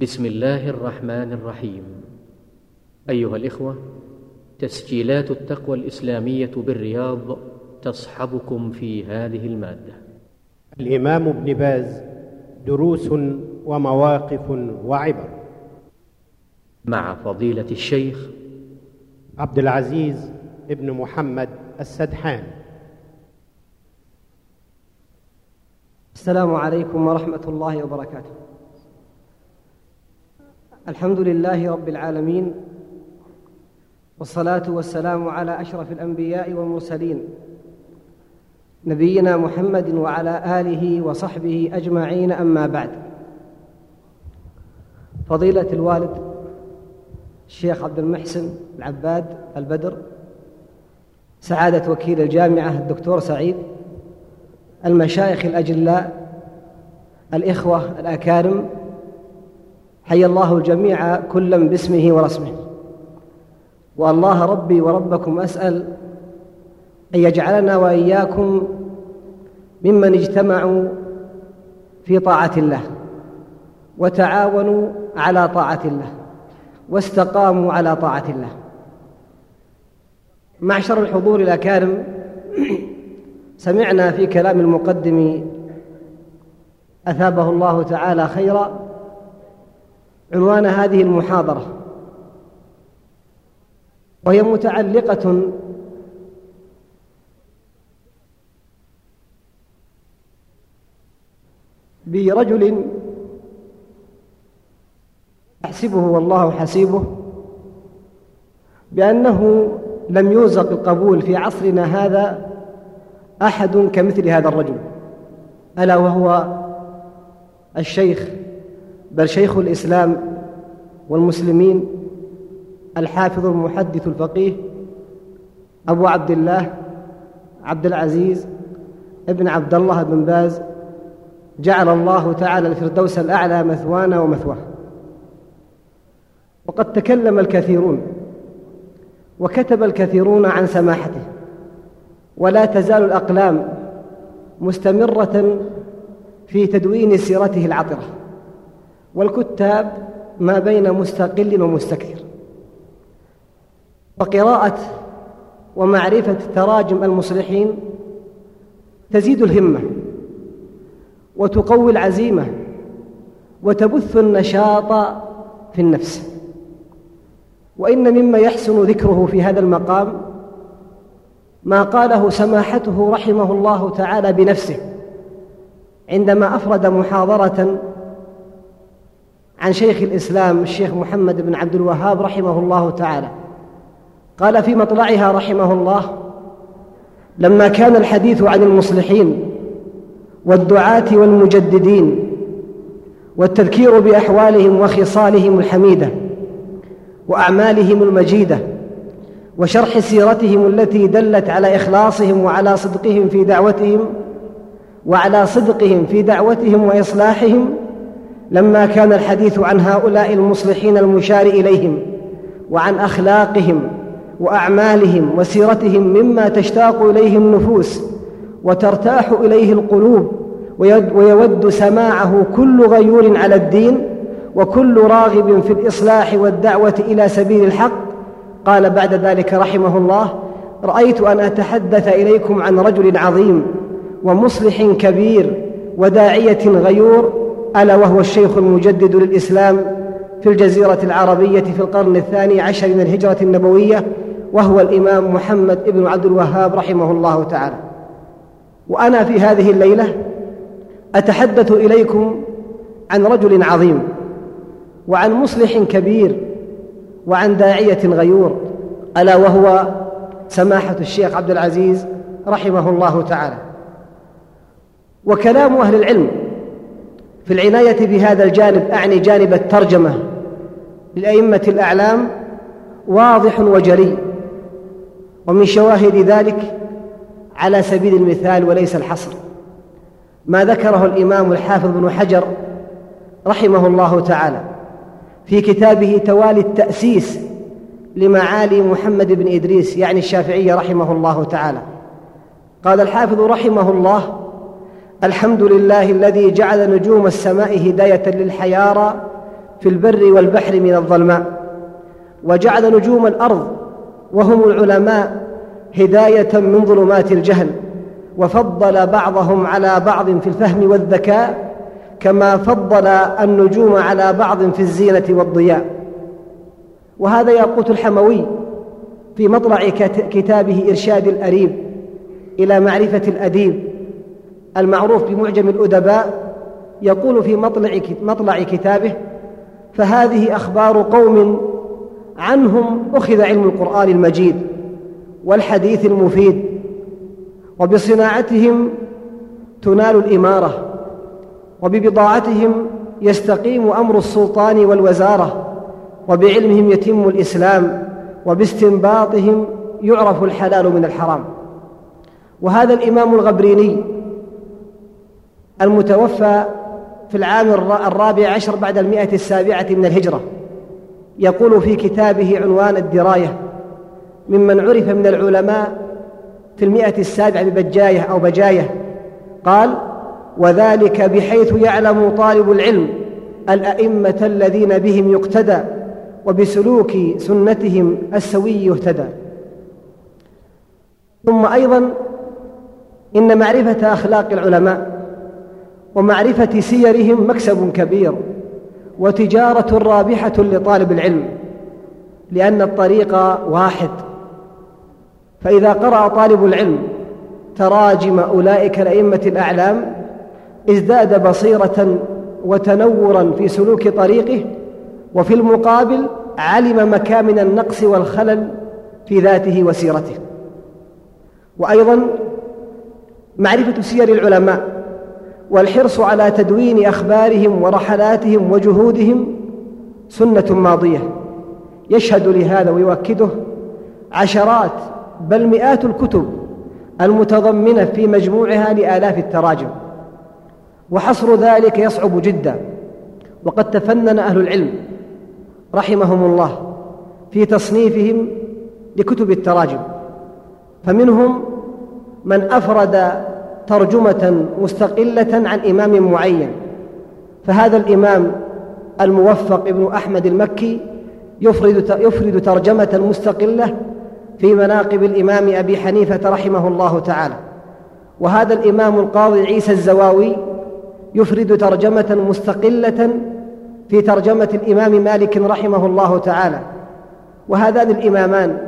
بسم الله الرحمن الرحيم. أيها الإخوة تسجيلات التقوى الإسلامية بالرياض تصحبكم في هذه المادة. الإمام ابن باز دروس ومواقف وعبر. مع فضيلة الشيخ عبد العزيز ابن محمد السدحان. السلام عليكم ورحمة الله وبركاته. الحمد لله رب العالمين والصلاة والسلام على أشرف الأنبياء والمرسلين نبينا محمد وعلى آله وصحبه أجمعين أما بعد. فضيلة الوالد الشيخ عبد المحسن العباد البدر سعادة وكيل الجامعة الدكتور سعيد المشايخ الأجلاء الإخوة الأكارم حي الله الجميع كلا باسمه ورسمه. والله ربي وربكم أسأل أن يجعلنا وإياكم ممن اجتمعوا في طاعة الله وتعاونوا على طاعة الله واستقاموا على طاعة الله. معشر الحضور الأكارم سمعنا في كلام المقدم أثابه الله تعالى خيرا. عنوان هذه المحاضرة. وهي متعلقة برجل احسبه والله حسيبه بأنه لم يرزق القبول في عصرنا هذا أحد كمثل هذا الرجل ألا وهو الشيخ بل شيخ الإسلام والمسلمين الحافظ المحدث الفقيه أبو عبد الله عبد العزيز ابن عبد الله بن باز جعل الله تعالى الفردوس الأعلى مثوانا ومثواه. وقد تكلم الكثيرون وكتب الكثيرون عن سماحته ولا تزال الأقلام مستمرة في تدوين سيرته العطرة. والكتاب ما بين مستقل ومستكثر. وقراءة ومعرفة تراجم المصلحين تزيد الهمة وتقوي العزيمة وتبث النشاط في النفس. وإن مما يحسن ذكره في هذا المقام ما قاله سماحته رحمه الله تعالى بنفسه عندما أفرد محاضرة عن شيخ الإسلام الشيخ محمد بن عبد الوهاب رحمه الله تعالى. قال في مطلعها رحمه الله لما كان الحديث عن المصلحين والدعاة والمجددين والتذكير بأحوالهم وخصالهم الحميدة وأعمالهم المجيدة وشرح سيرتهم التي دلت على إخلاصهم وعلى صدقهم في دعوتهم وعلى صدقهم في دعوتهم وإصلاحهم لما كان الحديث عن هؤلاء المصلحين المشار إليهم وعن أخلاقهم وأعمالهم وسيرتهم مما تشتاق اليه النفوس وترتاح إليه القلوب ويود سماعه كل غيور على الدين وكل راغب في الإصلاح والدعوة إلى سبيل الحق قال بعد ذلك رحمه الله رأيت أن أتحدث إليكم عن رجل عظيم ومصلح كبير وداعية غيور ألا وهو الشيخ المجدد للإسلام في الجزيرة العربية في القرن الثاني عشر من الهجرة النبوية وهو الإمام محمد بن عبد الوهاب رحمه الله تعالى. وأنا في هذه الليلة أتحدث إليكم عن رجل عظيم وعن مصلح كبير وعن داعية غيور ألا وهو سماحة الشيخ عبد العزيز رحمه الله تعالى. وكلام أهل العلم في العناية بهذا الجانب أعني جانب الترجمة للأئمة الأعلام واضح وجلي ومن شواهد ذلك على سبيل المثال وليس الحصر. ما ذكره الإمام الحافظ بن حجر رحمه الله تعالى في كتابه توالي التأسيس لمعالي محمد بن إدريس يعني الشافعي رحمه الله تعالى. قال الحافظ رحمه الله الحمد لله الذي جعل نجوم السماء هداية للحيارى في البر والبحر من الظلماء. وجعل نجوم الأرض وهم العلماء هداية من ظلمات الجهل. وفضل بعضهم على بعض في الفهم والذكاء كما فضل النجوم على بعض في الزينة والضياء. وهذا ياقوت الحموي في مطلع كتابه إرشاد الأريب إلى معرفة الأديب. المعروف بمعجم الأدباء يقول في مطلع مطلع كتابه فهذه أخبار قوم عنهم أخذ علم القرآن المجيد والحديث المفيد وبصناعتهم تنال الإمارة وببضاعتهم يستقيم أمر السلطان والوزارة وبعلمهم يتم الإسلام وباستنباطهم يعرف الحلال من الحرام. وهذا الإمام الغبريني المتوفى في العام الرابع عشر بعد المئة السابعة من الهجرة. يقول في كتابه عنوان الدراية ممن عرف من العلماء في المئة السابعة ببجاية أو بجاية قال وذلك بحيث يعلم طالب العلم الأئمة الذين بهم يقتدى وبسلوك سنتهم السوي يهتدى. ثم أيضا إن معرفة أخلاق العلماء ومعرفة سيرهم مكسب كبير وتجارة رابحة لطالب العلم لأن الطريق واحد. فإذا قرأ طالب العلم تراجم أولئك الأئمة الأعلام ازداد بصيرة وتنورا في سلوك طريقه وفي المقابل علم مكامن النقص والخلل في ذاته وسيرته. وأيضا معرفة سير العلماء والحرص على تدوين أخبارهم ورحلاتهم وجهودهم سنة ماضية. يشهد لهذا ويؤكده عشرات بل مئات الكتب المتضمنة في مجموعها لآلاف التراجم. وحصر ذلك يصعب جدا. وقد تفنن أهل العلم رحمهم الله في تصنيفهم لكتب التراجم. فمنهم من أفرد ترجمة مستقلة عن إمام معين. فهذا الإمام الموفق ابن أحمد المكي يفرد يفرد ترجمة مستقلة في مناقب الإمام أبي حنيفة رحمه الله تعالى. وهذا الإمام القاضي عيسى الزواوي يفرد ترجمة مستقلة في ترجمة الإمام مالك رحمه الله تعالى. وهذان الإمامان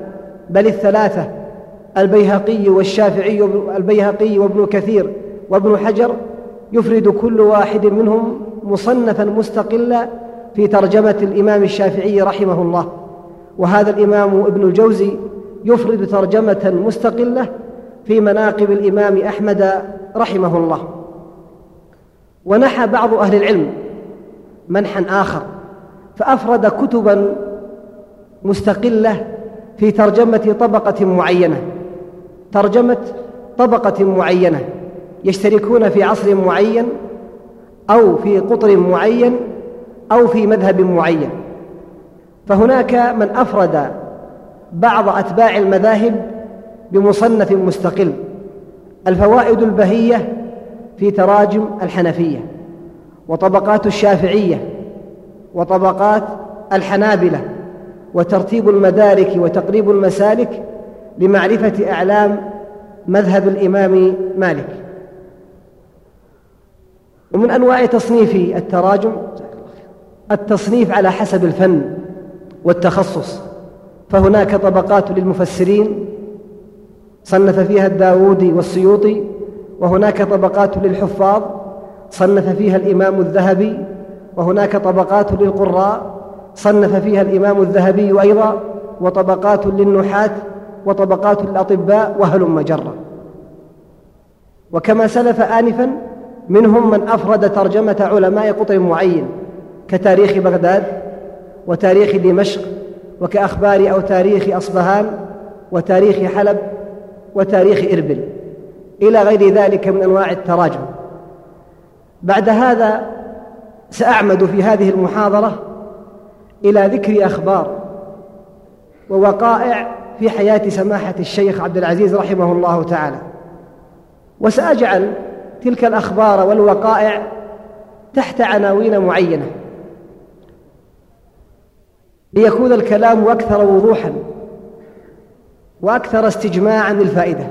بل الثلاثة البيهقي والشافعي البيهقي وابن كثير وابن حجر يفرد كل واحد منهم مصنفا مستقلا في ترجمة الإمام الشافعي رحمه الله. وهذا الإمام ابن الجوزي يفرد ترجمة مستقلة في مناقب الإمام أحمد رحمه الله. ونحى بعض أهل العلم منحا آخر فأفرد كتبا مستقلة في ترجمة طبقة معينة. ترجمة طبقة معينة يشتركون في عصر معين أو في قطر معين أو في مذهب معين. فهناك من أفرد بعض أتباع المذاهب بمصنف مستقل الفوائد البهية في تراجم الحنفية وطبقات الشافعية وطبقات الحنابلة وترتيب المدارك وتقريب المسالك لمعرفة أعلام مذهب الإمام مالك. ومن أنواع تصنيف التراجم التصنيف على حسب الفن والتخصص. فهناك طبقات للمفسرين صنف فيها الداودي والسيوطي وهناك طبقات للحفاظ صنف فيها الإمام الذهبي وهناك طبقات للقراء صنف فيها الإمام الذهبي أيضا وطبقات للنحاة وطبقات الأطباء وهلم جرا وكما سلف آنفا منهم من أفرد ترجمة علماء قطر معين كتاريخ بغداد وتاريخ دمشق وكأخبار أو تاريخ أصبهان وتاريخ حلب وتاريخ إربل إلى غير ذلك من أنواع التراجم. بعد هذا سأعمد في هذه المحاضرة إلى ذكر أخبار ووقائع في حياة سماحة الشيخ عبد العزيز رحمه الله تعالى. وسأجعل تلك الأخبار والوقائع تحت عناوين معينة. ليكون الكلام أكثر وضوحا وأكثر استجماعا للفائدة.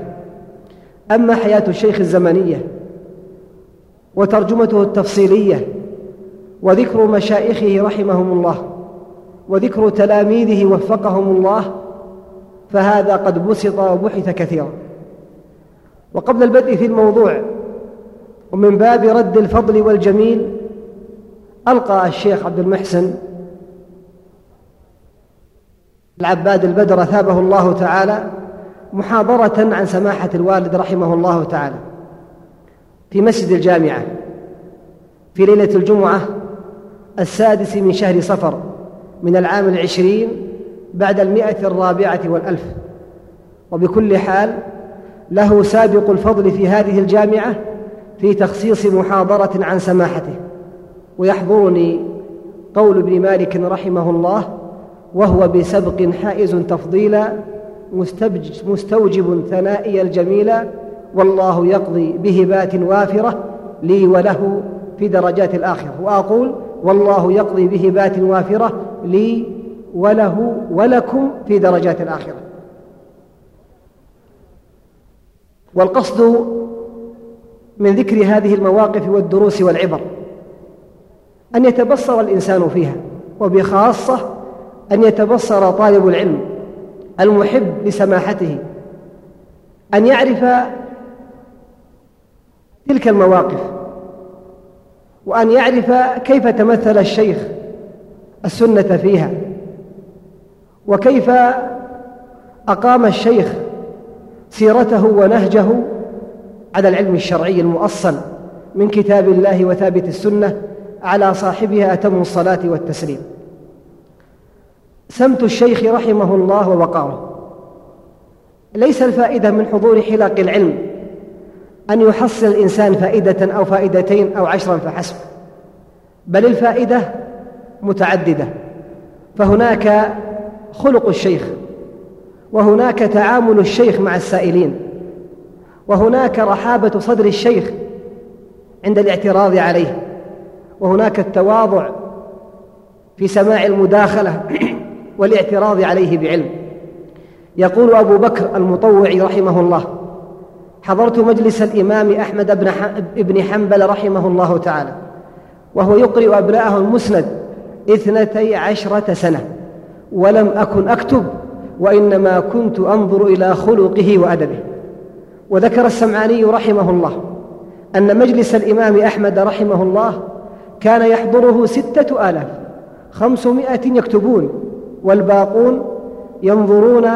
أما حياة الشيخ الزمنية وترجمته التفصيلية وذكر مشايخه رحمهم الله وذكر تلاميذه وفقهم الله فهذا قد بسط وبحث كثيرا. وقبل البدء في الموضوع ومن باب رد الفضل والجميل ألقى الشيخ عبد المحسن العباد البدر ثابه الله تعالى محاضرة عن سماحة الوالد رحمه الله تعالى في مسجد الجامعة في ليلة الجمعة السادس من شهر صفر من العام العشرين بعد المئة الرابعة والألف. وبكل حال له سابق الفضل في هذه الجامعة في تخصيص محاضرة عن سماحته. ويحضرني قول ابن مالك رحمه الله وهو بسبق حائز تفضيلا مستوجب ثنائي الجميلا والله يقضي بهبات وافرة لي وله في درجات الآخرة. وأقول والله يقضي بهبات وافرة لي وله ولكم في درجات الآخرة. والقصد من ذكر هذه المواقف والدروس والعبر أن يتبصر الإنسان فيها وبخاصة أن يتبصر طالب العلم المحب لسماحته أن يعرف تلك المواقف وأن يعرف كيف تمثل الشيخ السنة فيها. وكيف أقام الشيخ سيرته ونهجه على العلم الشرعي المؤصل من كتاب الله وثابت السنة على صاحبها أتم الصلاة والتسليم. سمت الشيخ رحمه الله ووقاره. ليس الفائدة من حضور حلق العلم أن يحصل الإنسان فائدة أو فائدتين أو عشرا فحسب بل الفائدة متعددة. فهناك خلق الشيخ وهناك تعامل الشيخ مع السائلين وهناك رحابة صدر الشيخ عند الاعتراض عليه وهناك التواضع في سماع المداخلة والاعتراض عليه بعلم. يقول أبو بكر المطوعي رحمه الله حضرت مجلس الإمام أحمد بن حنبل رحمه الله تعالى وهو يقرئ أبناءه المسند اثنتي عشرة سنة. ولم أكن أكتب وإنما كنت أنظر إلى خلقه وأدبه. وذكر السمعاني رحمه الله أن مجلس الإمام أحمد رحمه الله كان يحضره ستة آلاف خمسمائة يكتبون والباقون ينظرون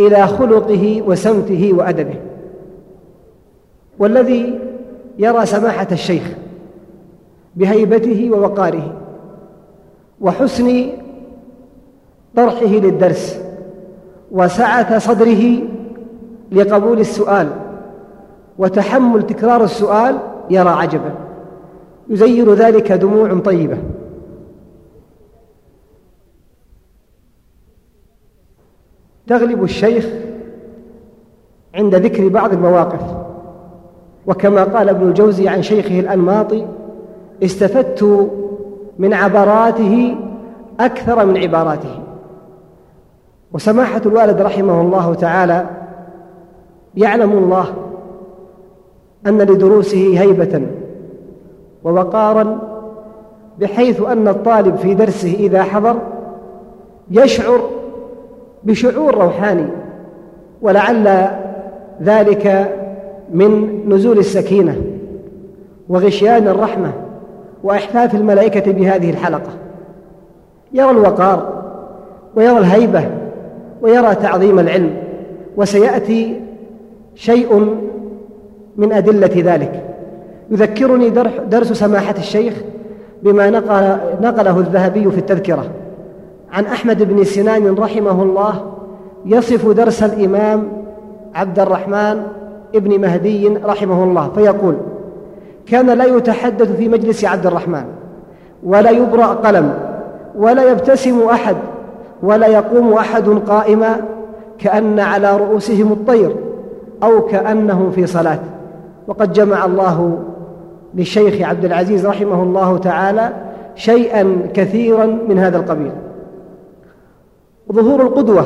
إلى خلقه وسمته وأدبه. والذي يرى سماحة الشيخ بهيبته ووقاره وحسن طرحه للدرس وسعة صدره لقبول السؤال وتحمل تكرار السؤال يرى عجبا. يزين ذلك دموع طيبة. تغلب الشيخ عند ذكر بعض المواقف وكما قال ابن الجوزي عن شيخه الأنماطي استفدت من عبراته أكثر من عباراته. وسماحة الوالد رحمه الله تعالى يعلم الله أن لدروسه هيبة ووقارا بحيث أن الطالب في درسه إذا حضر يشعر بشعور روحاني ولعل ذلك من نزول السكينة وغشيان الرحمة وإحفاف الملائكة بهذه الحلقة. يرى الوقار ويرى الهيبة ويرى تعظيم العلم وسيأتي شيء من أدلة ذلك. يذكرني درس سماحة الشيخ بما نقل نقله الذهبي في التذكرة. عن أحمد بن سنان رحمه الله يصف درس الإمام عبد الرحمن ابن مهدي رحمه الله فيقول كان لا يتحدث في مجلس عبد الرحمن ولا يبرأ قلم ولا يبتسم أحد ولا يقوم أحد قائما كأن على رؤوسهم الطير أو كأنهم في صلاة. وقد جمع الله للشيخ عبد العزيز رحمه الله تعالى شيئا كثيرا من هذا القبيل. ظهور القدوة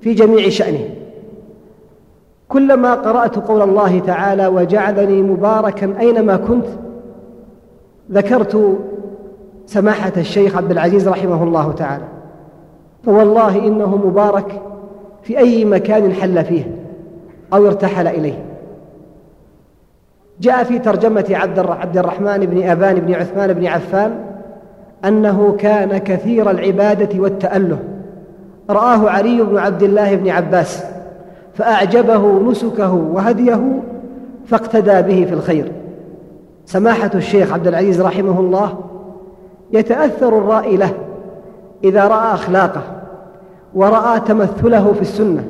في جميع شأنه. كلما قرأت قول الله تعالى وجعلني مباركا أينما كنت ذكرت سماحة الشيخ عبد العزيز رحمه الله تعالى. فوالله إنه مبارك في أي مكان حل فيه أو ارتحل إليه. جاء في ترجمة عبد الرحمن بن أبان بن عثمان بن عفان أنه كان كثير العبادة والتأله. رآه علي بن عبد الله بن عباس فأعجبه نسكه وهديه فاقتدى به في الخير. سماحة الشيخ عبد العزيز رحمه الله يتأثر الرائي له إذا رأى أخلاقه ورأى تمثله في السنة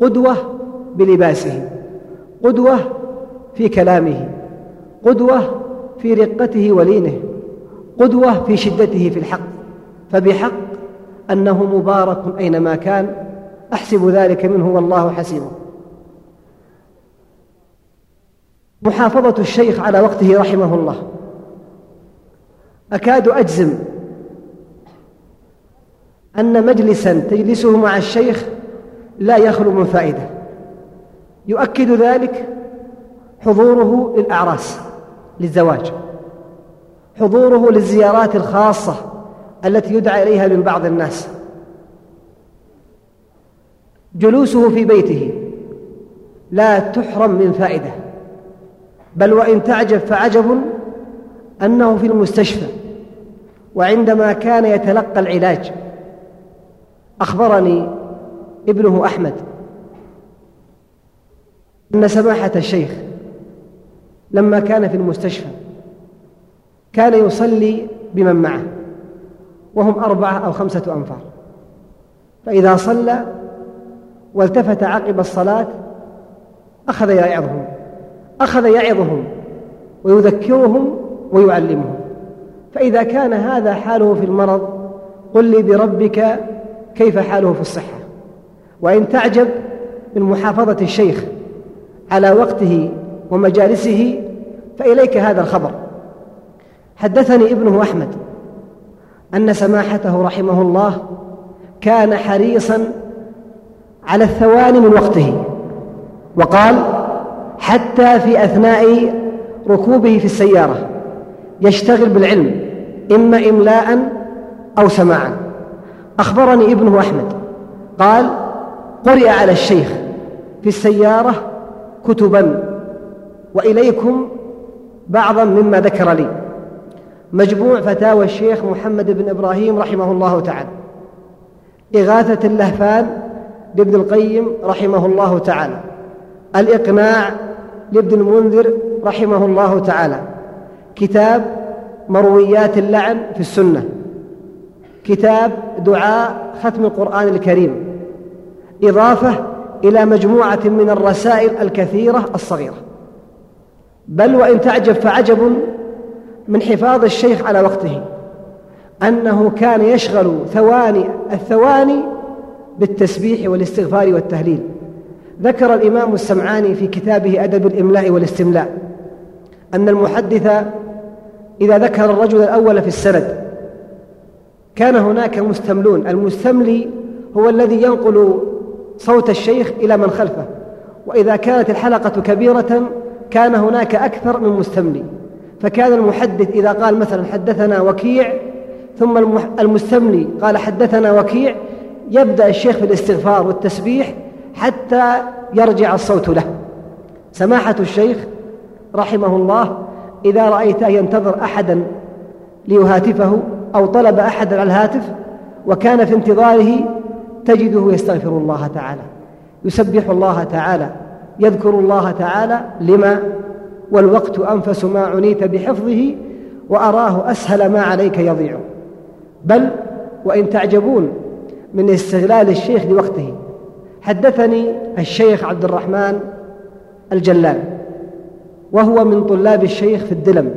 قدوة بلباسه قدوة في كلامه قدوة في رقته ولينه قدوة في شدته في الحق. فبحق أنه مبارك أينما كان أحسب ذلك منه والله حسيبه. محافظة الشيخ على وقته رحمه الله. أكاد أجزم أن مجلسا تجلسه مع الشيخ لا يخلو من فائدة. يؤكد ذلك حضوره للأعراس للزواج. حضوره للزيارات الخاصة التي يدعى إليها من بعض الناس. جلوسه في بيته لا تحرم من فائدة. بل وإن تعجب فعجب أنه في المستشفى وعندما كان يتلقى العلاج. أخبرني ابنه أحمد أن سماحة الشيخ لما كان في المستشفى كان يصلي بمن معه وهم أربعة أو خمسة أنفار. فإذا صلى والتفت عقب الصلاة أخذ يعظهم أخذ يعظهم ويذكرهم ويعلمهم. فإذا كان هذا حاله في المرض قل لي بربك كيف حاله في الصحة. وإن تعجب من محافظة الشيخ على وقته ومجالسه فإليك هذا الخبر. حدثني ابنه أحمد أن سماحته رحمه الله كان حريصا على الثواني من وقته وقال حتى في أثناء ركوبه في السيارة يشتغل بالعلم إما إملاء أو سماعا. أخبرني ابنه أحمد. قال قرئ على الشيخ في السيارة كتبا وإليكم بعضا مما ذكر لي. مجموع فتاوى الشيخ محمد بن إبراهيم رحمه الله تعالى. إغاثة اللهفان لابن القيم رحمه الله تعالى. الإقناع لابن المنذر رحمه الله تعالى. كتاب مرويات اللعن في السنة. كتاب دعاء ختم القرآن الكريم. إضافة إلى مجموعة من الرسائل الكثيرة الصغيرة. بل وإن تعجب فعجب من حفاظ الشيخ على وقته. أنه كان يشغل ثواني الثواني بالتسبيح والاستغفار والتهليل. ذكر الإمام السمعاني في كتابه أدب الإملاء والاستملاء أن المحدث إذا ذكر الرجل الأول في السند كان هناك مستملون. المستملي هو الذي ينقل صوت الشيخ إلى من خلفه. وإذا كانت الحلقة كبيرة كان هناك أكثر من مستملي. فكان المحدث إذا قال مثلا حدثنا وكيع ثم المستملي قال حدثنا وكيع يبدأ الشيخ في الاستغفار والتسبيح حتى يرجع الصوت له. سماحة الشيخ رحمه الله إذا رأيته ينتظر أحدا ليهاتفه أو طلب أحدا على الهاتف وكان في انتظاره تجده يستغفر الله تعالى يسبح الله تعالى يذكر الله تعالى لما والوقت أنفس ما عنيت بحفظه وأراه أسهل ما عليك يضيع. بل وإن تعجبون من استغلال الشيخ لوقته حدثني الشيخ عبد الرحمن الجلال وهو من طلاب الشيخ في الدلم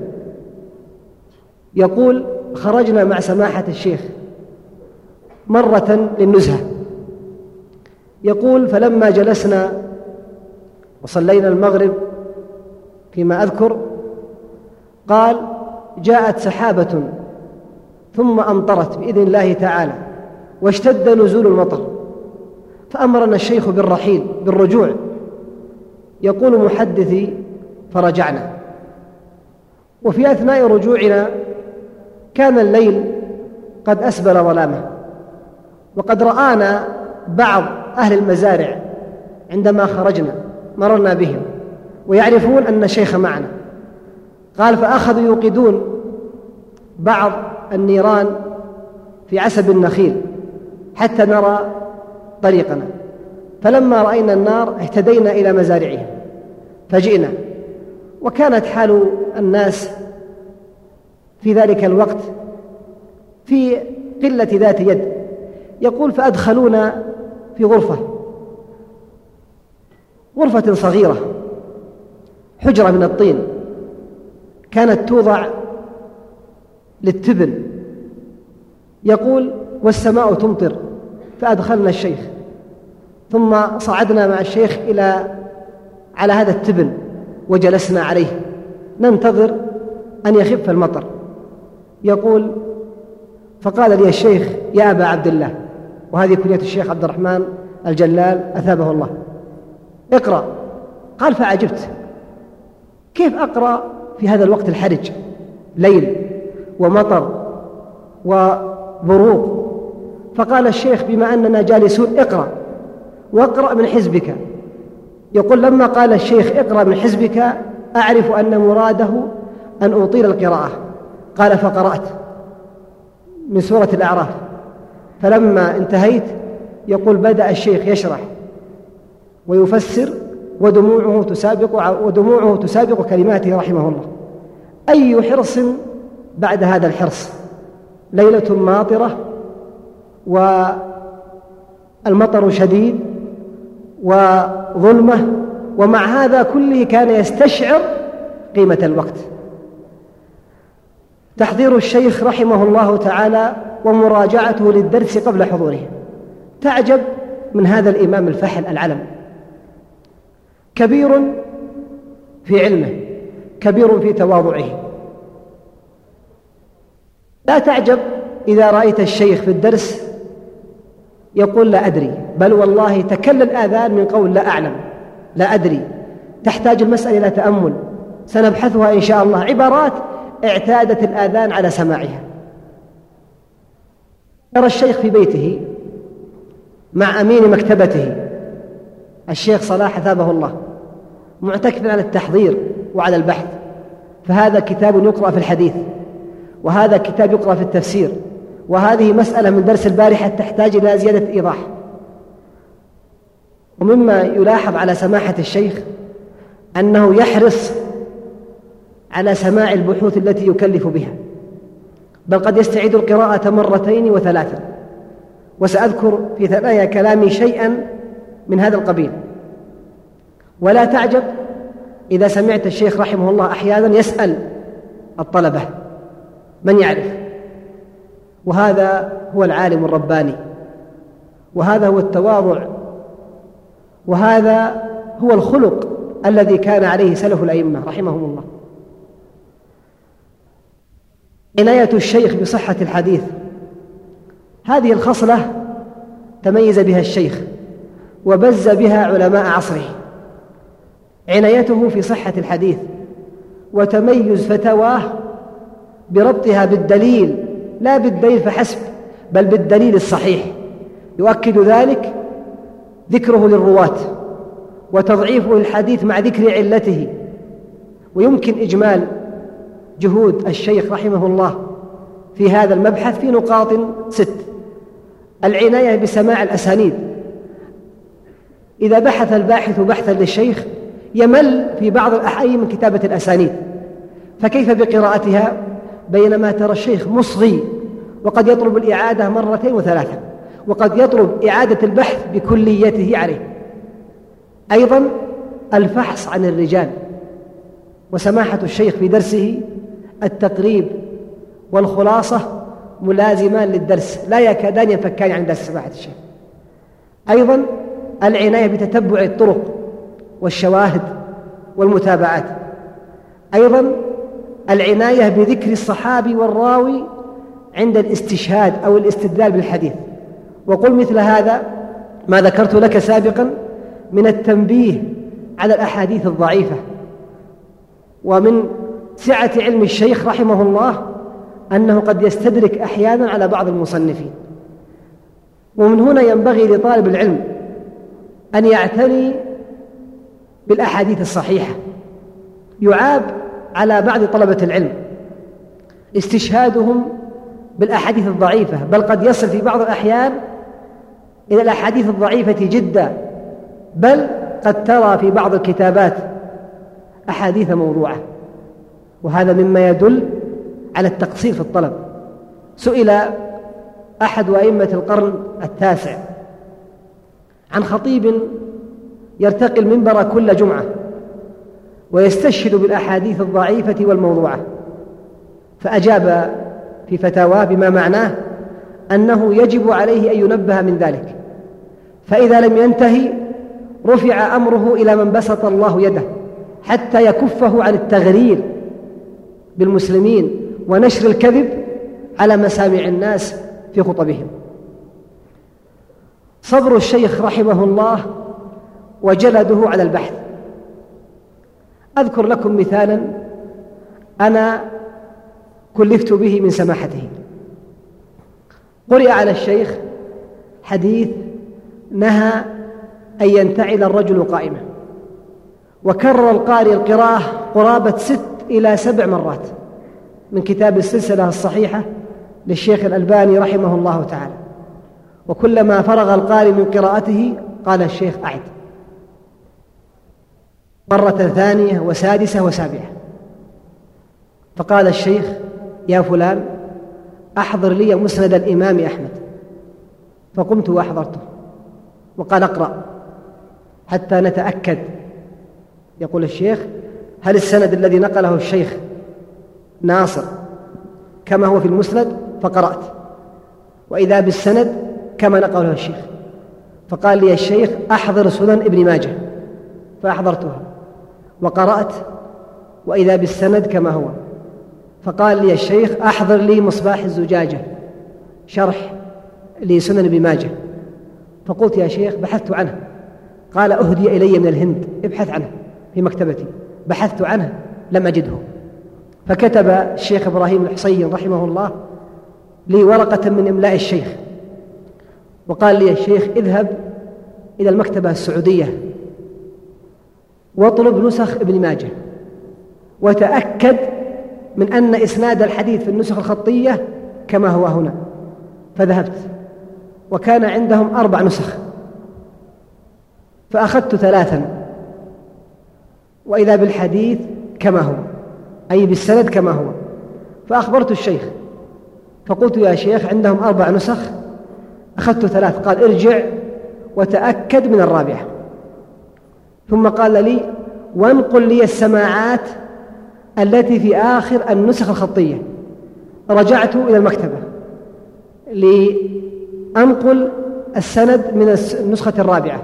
يقول خرجنا مع سماحة الشيخ مرة للنزهة. يقول فلما جلسنا وصلينا المغرب فيما أذكر قال جاءت سحابة ثم أمطرت بإذن الله تعالى واشتد نزول المطر فأمرنا الشيخ بالرحيل بالرجوع. يقول محدثي فرجعنا. وفي أثناء رجوعنا كان الليل قد أسبل ظلامه. وقد رآنا بعض أهل المزارع عندما خرجنا مررنا بهم ويعرفون أن الشيخ معنا. قال فأخذوا يوقدون بعض النيران في عسب النخيل حتى نرى طريقنا. فلما رأينا النار اهتدينا إلى مزارعهم فجئنا. وكانت حال الناس في ذلك الوقت في قلة ذات يد. يقول فأدخلونا في غرفة غرفة صغيرة حجرة من الطين كانت توضع للتبن. يقول والسماء تمطر فأدخلنا الشيخ. ثم صعدنا مع الشيخ إلى على هذا التبن وجلسنا عليه. ننتظر أن يخف المطر. يقول فقال لي الشيخ يا أبا عبد الله وهذه كنية الشيخ عبد الرحمن الجلال أثابه الله. اقرأ. قال فعجبت كيف أقرأ في هذا الوقت الحرج؟ ليل ومطر وبروق. فقال الشيخ بما أننا جالسون اقرأ واقرأ من حزبك. يقول لما قال الشيخ اقرأ من حزبك أعرف أن مراده أن أطيل القراءة. قال فقرأت من سورة الأعراف. فلما انتهيت يقول بدأ الشيخ يشرح ويفسر ودموعه تسابق ودموعه تسابق كلماته رحمه الله. أي حرص بعد هذا الحرص؟ ليلة ماطرة والمطر شديد وظلمة ومع هذا كله كان يستشعر قيمة الوقت. تحضير الشيخ رحمه الله تعالى ومراجعته للدرس قبل حضوره. تعجب من هذا الإمام الفحل العلم. كبير في علمه كبير في تواضعه. لا تعجب إذا رأيت الشيخ في الدرس يقول لا أدري بل والله تكل الآذان من قول لا أعلم لا أدري. تحتاج المسألة إلى تأمل. سنبحثها إن شاء الله. عبارات اعتادت الآذان على سماعها. يرى الشيخ في بيته مع أمين مكتبته. الشيخ صلاح ثابه الله. معتكفا على التحضير وعلى البحث. فهذا كتاب يقرأ في الحديث. وهذا كتاب يقرأ في التفسير. وهذه مسألة من درس البارحة تحتاج إلى زيادة إيضاح. ومما يلاحظ على سماحة الشيخ أنه يحرص على سماع البحوث التي يكلف بها. بل قد يستعيد القراءة مرتين وثلاثا وسأذكر في ثنايا كلامي شيئا من هذا القبيل. ولا تعجب إذا سمعت الشيخ رحمه الله أحيانا يسأل الطلبة من يعرف؟ وهذا هو العالم الرباني. وهذا هو التواضع. وهذا هو الخلق الذي كان عليه سلف الأئمة رحمهم الله. عناية الشيخ بصحة الحديث. هذه الخصلة تميز بها الشيخ وبز بها علماء عصره. عنايته في صحة الحديث وتميز فتواه بربطها بالدليل لا بالدليل فحسب بل بالدليل الصحيح. يؤكد ذلك ذكره للرواة وتضعيفه الحديث مع ذكر علته. ويمكن إجمال جهود الشيخ رحمه الله في هذا المبحث في نقاط ست. العناية بسماع الأسانيد. إذا بحث الباحث بحثا للشيخ يمل في بعض الأحيان من كتابة الأسانيد. فكيف بقراءتها؟ بينما ترى الشيخ مصغي وقد يطلب الإعادة مرتين وثلاثة وقد يطلب إعادة البحث بكليته عليه. أيضا الفحص عن الرجال. وسماحة الشيخ في درسه التقريب والخلاصة ملازمان للدرس. لا يكادان ينفكان عن درس سماحة الشيخ أيضا العناية بتتبع الطرق والشواهد والمتابعات. أيضا العناية بذكر الصحابي والراوي عند الاستشهاد أو الاستدلال بالحديث. وقل مثل هذا ما ذكرت لك سابقا من التنبيه على الأحاديث الضعيفة ومن سعة علم الشيخ رحمه الله أنه قد يستدرك أحيانا على بعض المصنفين. ومن هنا ينبغي لطالب العلم أن يعتني بالأحاديث الصحيحة. يعاب على بعض طلبة العلم استشهادهم بالأحاديث الضعيفة بل قد يصل في بعض الأحيان إلى الأحاديث الضعيفة جدا بل قد ترى في بعض الكتابات أحاديث موضوعة. وهذا مما يدل على التقصير في الطلب. سئل أحد أئمة القرن التاسع عن خطيب يرتقي المنبر كل جمعة ويستشهد بالأحاديث الضعيفة والموضوعة فأجاب في فتاواه بما معناه أنه يجب عليه أن ينبه من ذلك. فإذا لم ينتهي رفع أمره إلى من بسط الله يده حتى يكفه عن التغرير بالمسلمين ونشر الكذب على مسامع الناس في خطبهم. صبر الشيخ رحمه الله وجلده على البحث. أذكر لكم مثالا أنا كلفت به من سماحته. قرئ على الشيخ حديث نهى أن ينتعل الرجل قائمة وكرر القارئ القراءة قرابة ست إلى سبع مرات من كتاب السلسلة الصحيحة للشيخ الألباني رحمه الله تعالى. وكلما فرغ القارئ من قراءته قال الشيخ أعد. مرة ثانية وسادسة وسابعة. فقال الشيخ يا فلان أحضر لي مسند الإمام أحمد. فقمت وأحضرته. وقال اقرأ حتى نتأكد. يقول الشيخ هل السند الذي نقله الشيخ ناصر كما هو في المسند؟ فقرأت. وإذا بالسند كما نقله الشيخ. فقال لي الشيخ أحضر سنن ابن ماجه. فأحضرتها. وقرأت. وإذا بالسند كما هو. فقال لي الشيخ أحضر لي مصباح الزجاجة. شرح لسنن ابن ماجه. فقلت يا شيخ بحثت عنه. قال أهدي إلي من الهند. ابحث عنه في مكتبتي. بحثت عنه لم أجده. فكتب الشيخ إبراهيم الحصين رحمه الله لي ورقة من إملاء الشيخ وقال لي الشيخ اذهب إلى المكتبة السعودية واطلب نسخ ابن ماجه وتأكد من أن إسناد الحديث في النسخ الخطية كما هو هنا. فذهبت وكان عندهم أربع نسخ فأخذت ثلاثا. وإذا بالحديث كما هو أي بالسند كما هو. فأخبرت الشيخ فقلت يا شيخ عندهم أربع نسخ أخذت ثلاث قال ارجع وتأكد من الرابعة. ثم قال لي وانقل لي السماعات التي في آخر النسخ الخطية. رجعت إلى المكتبة لأنقل السند من النسخة الرابعة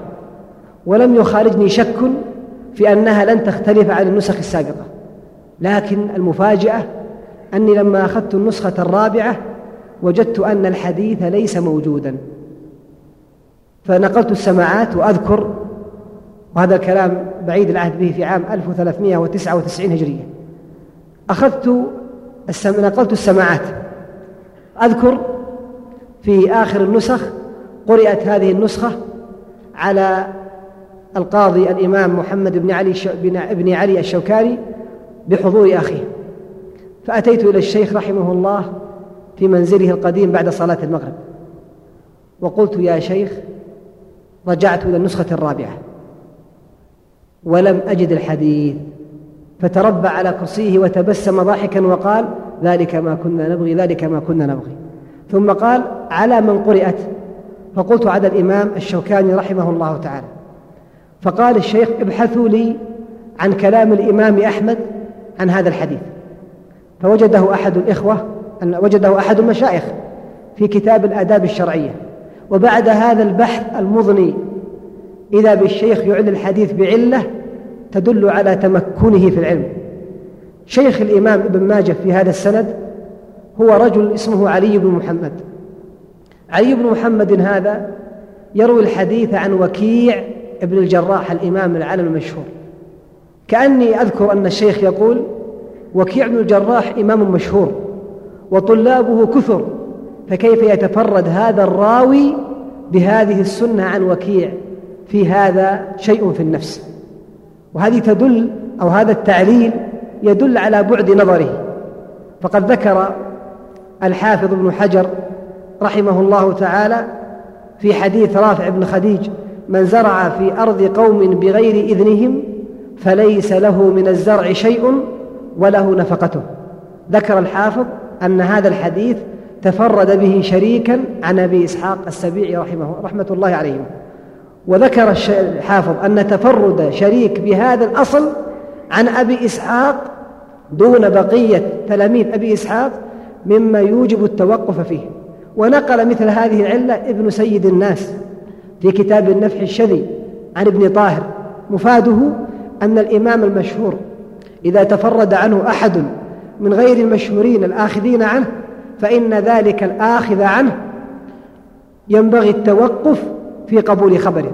ولم يخالجني شك في أنها لن تختلف عن النسخ السابقة. لكن المفاجأة أني لما أخذت النسخة الرابعة وجدت أن الحديث ليس موجودا. فنقلت السماعات وأذكر وهذا الكلام بعيد العهد به في عام 1399 هجرية. أخذت السم... نقلت السماعات. أذكر في آخر النسخ قرأت هذه النسخة على القاضي الإمام محمد بن علي بن علي الشوكاني بحضور أخيه. فأتيت إلى الشيخ رحمه الله في منزله القديم بعد صلاة المغرب. وقلت يا شيخ رجعت إلى النسخة الرابعة. ولم أجد الحديث. فتربع على كرسيه وتبسم ضاحكا وقال ذلك ما كنا نبغي ذلك ما كنا نبغي. ثم قال على من قرئت فقلت على الإمام الشوكاني رحمه الله تعالى. فقال الشيخ ابحثوا لي عن كلام الإمام أحمد عن هذا الحديث. فوجده أحد الإخوة وجده أحد المشايخ في كتاب الآداب الشرعية. وبعد هذا البحث المضني إذا بالشيخ يعلن الحديث بعلة تدل على تمكنه في العلم. شيخ الإمام ابن ماجه في هذا السند هو رجل اسمه علي بن محمد. علي بن محمد هذا يروي الحديث عن وكيع ابن الجراح الإمام العالم المشهور. كأني أذكر أن الشيخ يقول وكيع بن الجراح إمام مشهور وطلابه كثر فكيف يتفرد هذا الراوي بهذه السنة عن وكيع؟ في هذا شيء في النفس. وهذه تدل أو هذا التعليل يدل على بعد نظره. فقد ذكر الحافظ ابن حجر رحمه الله تعالى في حديث رافع بن خديج من زرع في أرض قوم بغير إذنهم فليس له من الزرع شيء وله نفقته. ذكر الحافظ أن هذا الحديث تفرد به شريكا عن أبي إسحاق السبيعي رحمه رحمة الله عليهم وذكر الحافظ أن تفرد شريك بهذا الأصل عن أبي إسحاق دون بقية تلاميذ أبي إسحاق مما يوجب التوقف فيه. ونقل مثل هذه العلة ابن سيد الناس. في كتاب النفح الشذي عن ابن طاهر مفاده أن الإمام المشهور إذا تفرد عنه أحد من غير المشهورين الآخذين عنه فإن ذلك الآخذ عنه ينبغي التوقف في قبول خبره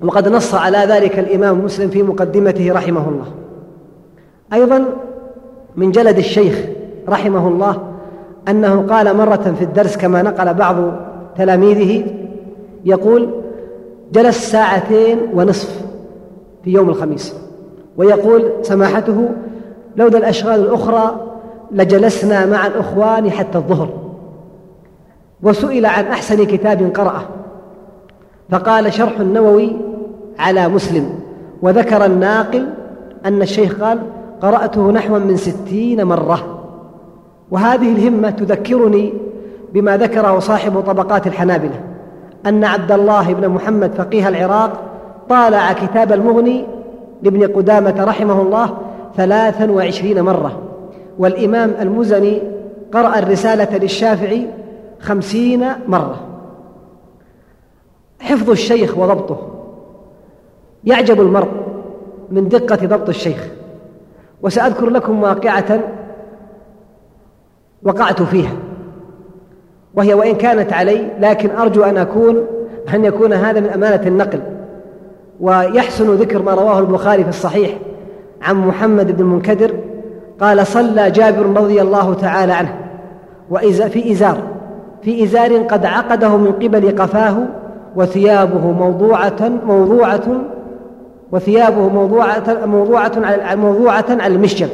وقد نص على ذلك الإمام مسلم في مقدمته رحمه الله. أيضا من جلد الشيخ رحمه الله أنه قال مرة في الدرس كما نقل بعض تلاميذه يقول جلس ساعتين ونصف في يوم الخميس ويقول سماحته لولا الأشغال الأخرى لجلسنا مع الإخوان حتى الظهر. وسئل عن أحسن كتاب قرأه فقال شرح النووي على مسلم وذكر الناقل أن الشيخ قال قرأته نحو من ستين مرة. وهذه الهمة تذكرني بما ذكره صاحب طبقات الحنابلة أن عبد الله بن محمد فقيه العراق طالع كتاب المغني لابن قدامة رحمه الله ثلاثا وعشرين مرة والإمام المزني قرأ الرسالة للشافعي خمسين مرة. حفظ الشيخ وضبطه. يعجب المرء من دقة ضبط الشيخ. وسأذكر لكم واقعة وقعت فيها. وهي وإن كانت علي لكن أرجو أن أكون أن يكون هذا من أمانة النقل. ويحسن ذكر ما رواه البخاري في الصحيح عن محمد بن المنكدر قال صلى جابر رضي الله تعالى عنه في إزار في إزار قد عقده من قبل قفاه وثيابه موضوعة موضوعة وثيابه موضوعة موضوعة على موضوعة على المشجب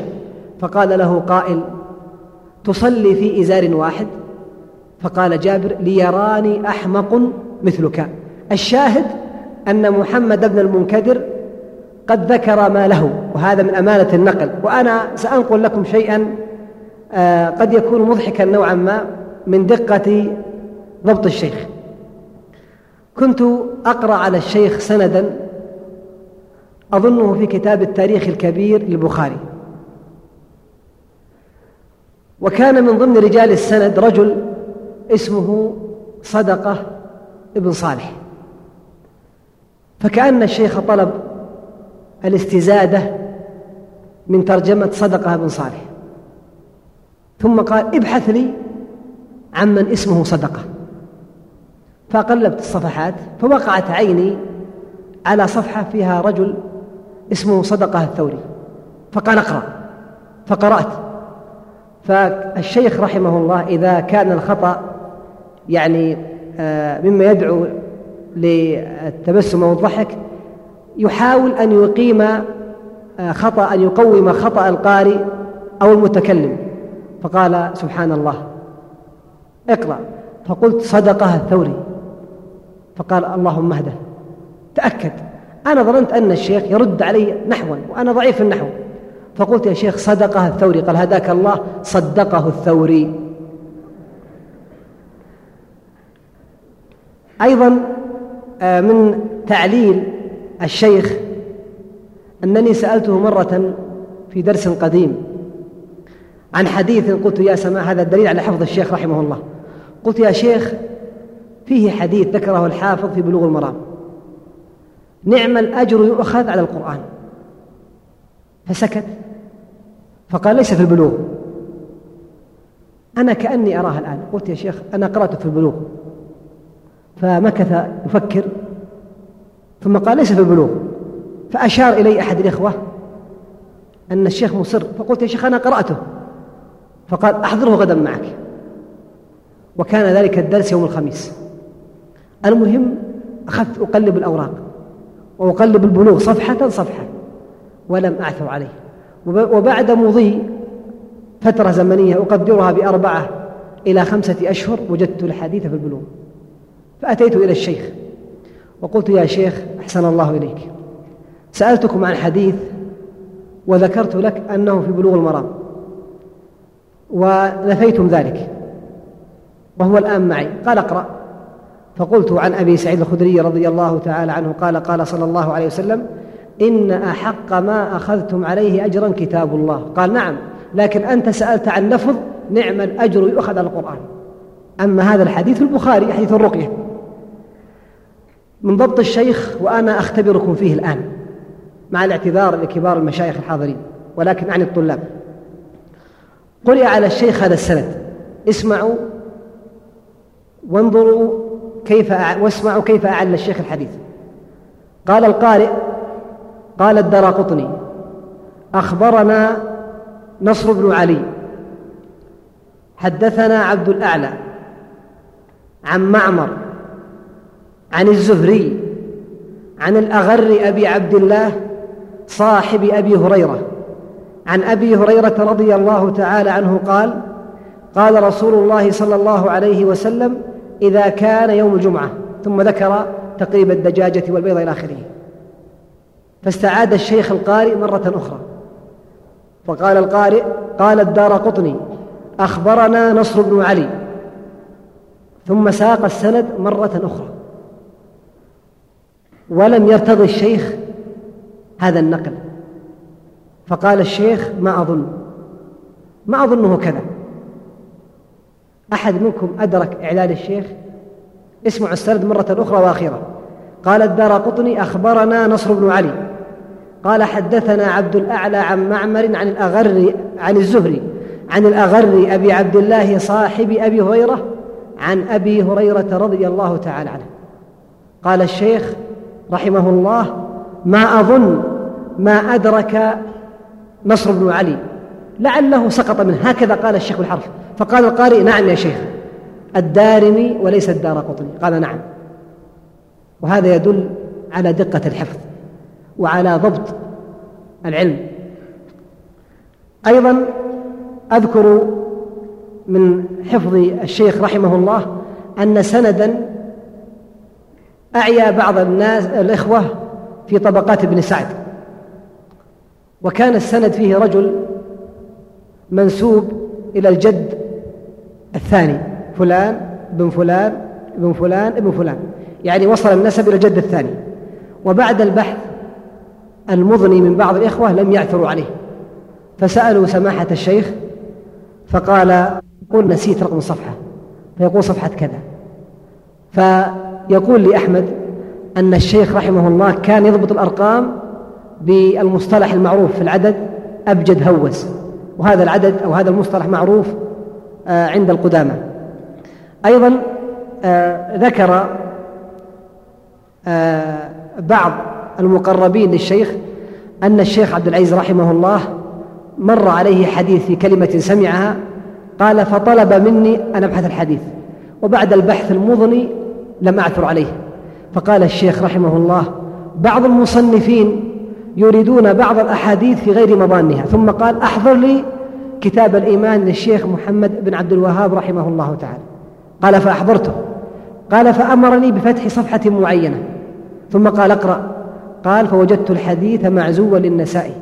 فقال له قائل تصلي في إزار واحد؟ فقال جابر ليراني أحمق مثلك. الشاهد أن محمد بن المنكدر قد ذكر ما له وهذا من أمانة النقل. وأنا سأنقل لكم شيئا آه، قد يكون مضحكا نوعا ما من دقة ضبط الشيخ. كنت أقرأ على الشيخ سندا أظنه في كتاب التاريخ الكبير للبخاري. وكان من ضمن رجال السند رجل اسمه صدقة ابن صالح. فكأن الشيخ طلب الاستزادة من ترجمة صدقة بن صالح. ثم قال ابحث لي عمن اسمه صدقة. فقلبت الصفحات فوقعت عيني على صفحة فيها رجل اسمه صدقة الثوري. فقال اقرأ. فقرأت. فالشيخ رحمه الله إذا كان الخطأ يعني آه، مما يدعو للتبسم أو الضحك يحاول أن يقيم آه، خطأ أن يقوم خطأ القارئ أو المتكلم. فقال سبحان الله اقرأ. فقلت صدقها الثوري. فقال اللهم اهده تأكد. أنا ظننت أن الشيخ يرد علي نحوا وأنا ضعيف النحو. فقلت يا شيخ صدقة الثوري. قال هداك الله. صدقه الثوري. أيضا آه، من تعليل الشيخ أنني سألته مرة في درس قديم عن حديث قلت يا سماء هذا الدليل على حفظ الشيخ رحمه الله. قلت يا شيخ فيه حديث ذكره الحافظ في بلوغ المرام. نعم الأجر يؤخذ على القرآن. فسكت. فقال ليس في البلوغ. أنا كأني أراها الآن. قلت يا شيخ أنا قرأت في البلوغ. فمكث يفكر ثم قال ليس في البلوغ. فأشار إلي أحد الإخوة أن الشيخ مصر فقلت يا شيخ أنا قرأته. فقال أحضره غدا معك. وكان ذلك الدرس يوم الخميس. المهم أخذت أقلب الأوراق وأقلب البلوغ صفحة صفحة ولم أعثر عليه. وبعد مضي فترة زمنية أقدرها بأربعة إلى خمسة أشهر وجدت الحديث في البلوغ. فأتيت إلى الشيخ وقلت يا شيخ أحسن الله إليك. سألتكم عن حديث وذكرت لك أنه في بلوغ المرام ونفيتم ذلك وهو الآن معي. قال اقرأ. فقلت عن أبي سعيد الخدري رضي الله تعالى عنه قال قال صلى الله عليه وسلم إن أحق ما أخذتم عليه أجرا كتاب الله. قال نعم لكن أنت سألت عن لفظ نعم الأجر يؤخذ على القرآن. أما هذا الحديث البخاري حديث الرقية. من ضبط الشيخ وأنا أختبركم فيه الآن مع الاعتذار لكبار المشايخ الحاضرين ولكن عن الطلاب. قرئ على الشيخ هذا السند اسمعوا وانظروا كيف واسمعوا كيف أعل الشيخ الحديث. قال القارئ قال الدرى قطني أخبرنا نصر بن علي حدثنا عبد الأعلى عن معمر عن الزهري عن الأغر أبي عبد الله صاحب أبي هريرة. عن أبي هريرة رضي الله تعالى عنه قال قال رسول الله صلى الله عليه وسلم إذا كان يوم الجمعة ثم ذكر تقريب الدجاجة والبيض إلى آخره. فاستعاد الشيخ القارئ مرة أخرى. فقال القارئ قال الدار قطني أخبرنا نصر بن علي. ثم ساق السند مرة أخرى. ولم يرتضي الشيخ هذا النقل. فقال الشيخ ما أظن ما أظنه كذا. أحد منكم أدرك إعلان الشيخ؟ اسمعوا السند مرة أخرى وأخيرة قال الدار قطني أخبرنا نصر بن علي. قال حدثنا عبد الأعلى عن معمر عن الأغر عن الزهري عن الأغر أبي عبد الله صاحب أبي هريرة عن أبي هريرة رضي الله تعالى عنه. قال الشيخ رحمه الله ما أظن ما أدرك نصر بن علي. لعله سقط منه. هكذا قال الشيخ بالحرف فقال القارئ نعم يا شيخ الدارمي وليس الدار قطني. قال نعم. وهذا يدل على دقة الحفظ وعلى ضبط العلم. أيضا أذكر من حفظ الشيخ رحمه الله أن سندا أعيا بعض الناس الإخوة في طبقات ابن سعد. وكان السند فيه رجل منسوب إلى الجد الثاني فلان بن فلان ابن فلان ابن فلان. يعني وصل النسب إلى الجد الثاني. وبعد البحث المضني من بعض الإخوة لم يعثروا عليه. فسألوا سماحة الشيخ فقال قل نسيت رقم الصفحة فيقول صفحة كذا. فيقول لأحمد أن الشيخ رحمه الله كان يضبط الأرقام بالمصطلح المعروف في العدد أبجد هوس وهذا العدد أو هذا المصطلح معروف آه، عند القدامى. أيضا آه، ذكر آه، بعض المقربين للشيخ أن الشيخ عبد العزيز رحمه الله مر عليه حديث في كلمة سمعها قال فطلب مني أن أبحث الحديث. وبعد البحث المضني لم أعثر عليه. فقال الشيخ رحمه الله بعض المصنفين يريدون بعض الأحاديث في غير مضانها ثم قال أحضر لي كتاب الإيمان للشيخ محمد بن عبد الوهاب رحمه الله تعالى. قال فأحضرته. قال فأمرني بفتح صفحة معينة. ثم قال اقرأ. قال فوجدت الحديث معزوا للنسائي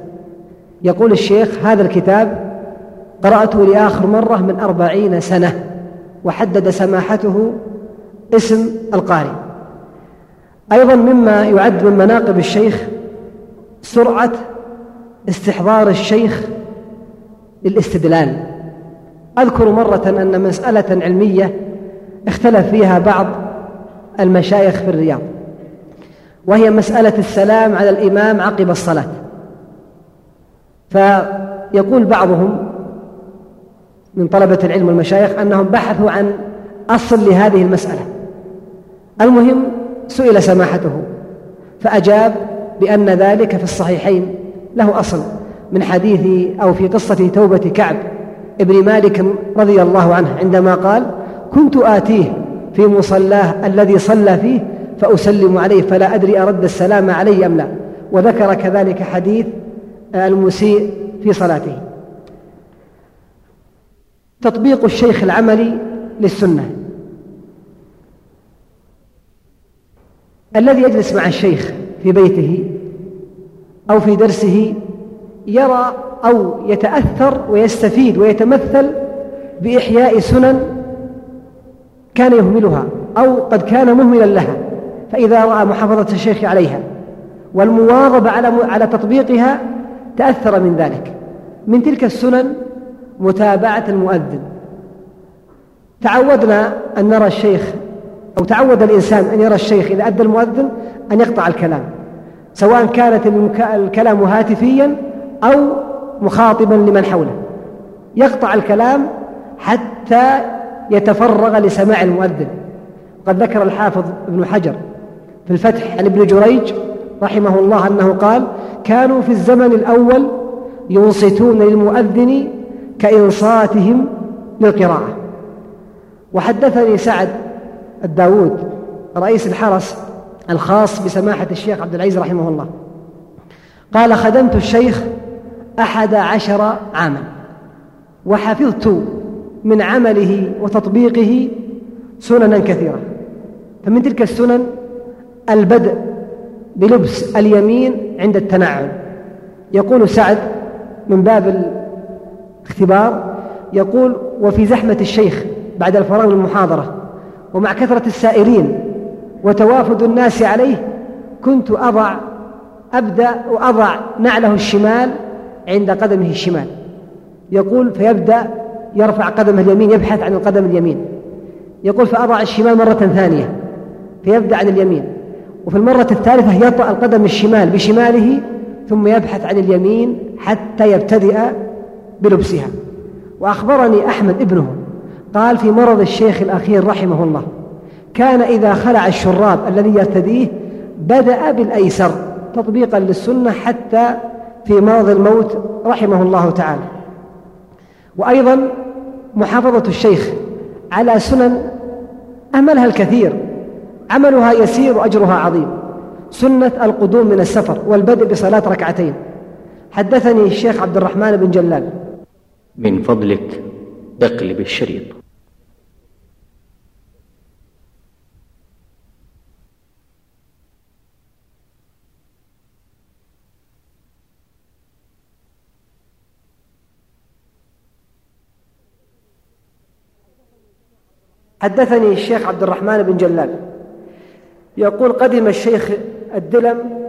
يقول الشيخ هذا الكتاب قرأته لآخر مرة من أربعين سنة وحدد سماحته اسم القارئ. أيضا مما يعد من مناقب الشيخ سرعة استحضار الشيخ للاستدلال. أذكر مرة أن مسألة علمية اختلف فيها بعض المشايخ في الرياض وهي مسألة السلام على الإمام عقب الصلاة. فيقول بعضهم من طلبة العلم والمشايخ أنهم بحثوا عن أصل لهذه المسألة. المهم سئل سماحته فأجاب بأن ذلك في الصحيحين له أصل من حديث أو في قصة توبة كعب ابن مالك رضي الله عنه عندما قال كنت آتيه في مصلاه الذي صلى فيه فأسلم عليه فلا أدري أرد السلام علي أم لا وذكر كذلك حديث المسيء في صلاته. تطبيق الشيخ العملي للسنة. الذي يجلس مع الشيخ في بيته أو في درسه يرى أو يتأثر ويستفيد ويتمثل بإحياء سنن كان يهملها أو قد كان مهملا لها فإذا رأى محافظة الشيخ عليها والمواظبة على على تطبيقها تأثر من ذلك. من تلك السنن متابعة المؤذن. تعودنا أن نرى الشيخ أو تعود الإنسان أن يرى الشيخ إذا أدى المؤذن أن يقطع الكلام سواء كانت الكلام هاتفيا أو مخاطبا لمن حوله. يقطع الكلام حتى يتفرغ لسماع المؤذن. قد ذكر الحافظ ابن حجر في الفتح عن ابن جريج رحمه الله أنه قال كانوا في الزمن الأول ينصتون للمؤذن كإنصاتهم للقراءة وحدثني سعد الداود رئيس الحرس الخاص بسماحة الشيخ عبد العزيز رحمه الله. قال خدمت الشيخ أحد عشر عاما وحفظت من عمله وتطبيقه سننا كثيرة فمن تلك السنن البدء بلبس اليمين عند التنعم يقول سعد من باب الاختبار يقول وفي زحمة الشيخ بعد الفراغ من المحاضرة ومع كثرة السائرين وتوافد الناس عليه كنت أضع أبدأ وأضع نعله الشمال عند قدمه الشمال. يقول فيبدأ يرفع قدمه اليمين يبحث عن القدم اليمين. يقول فأضع الشمال مرة ثانية فيبدأ عن اليمين. وفي المرة الثالثة يطأ القدم الشمال بشماله ثم يبحث عن اليمين حتى يبتدئ بلبسها. وأخبرني أحمد ابنه قال في مرض الشيخ الأخير رحمه الله كان إذا خلع الشراب الذي يرتديه بدأ بالأيسر تطبيقا للسنة حتى في مرض الموت رحمه الله تعالى. وأيضا محافظة الشيخ على سنن أهملها الكثير عملها يسير وأجرها عظيم سنة القدوم من السفر والبدء بصلاة ركعتين. حدثني الشيخ عبد الرحمن بن جلال. من فضلك اقلب الشريط حدثني الشيخ عبد الرحمن بن جلال. يقول قدم الشيخ الدلم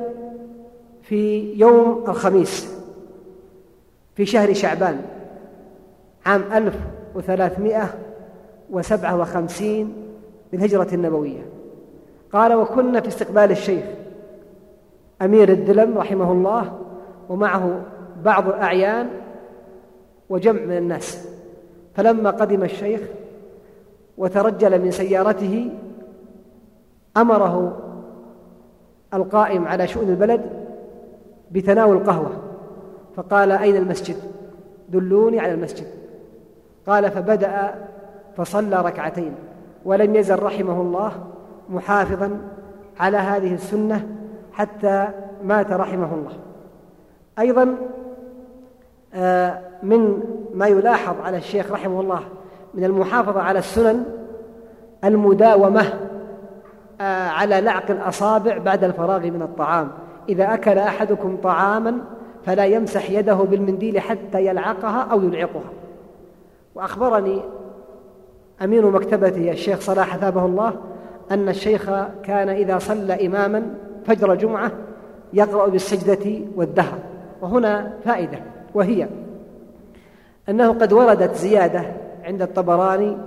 في يوم الخميس في شهر شعبان عام 1357 للهجرة النبوية. قال وكنا في استقبال الشيخ أمير الدلم رحمه الله ومعه بعض الأعيان وجمع من الناس. فلما قدم الشيخ وترجل من سيارته أمره القائم على شؤون البلد بتناول قهوه فقال أين المسجد؟ دلوني على المسجد. قال فبدأ فصلى ركعتين ولم يزل رحمه الله محافظا على هذه السنة حتى مات رحمه الله. أيضا آه، من ما يلاحظ على الشيخ رحمه الله من المحافظة على السنن المداومة آه، على لعق الأصابع بعد الفراغ من الطعام. إذا أكل أحدكم طعاما فلا يمسح يده بالمنديل حتى يلعقها أو يلعقها. وأخبرني أمين مكتبته الشيخ صلاح ثابه الله أن الشيخ كان إذا صلى إماما فجر جمعة يقرأ بالسجدة والدهر. وهنا فائدة وهي أنه قد وردت زيادة عند الطبراني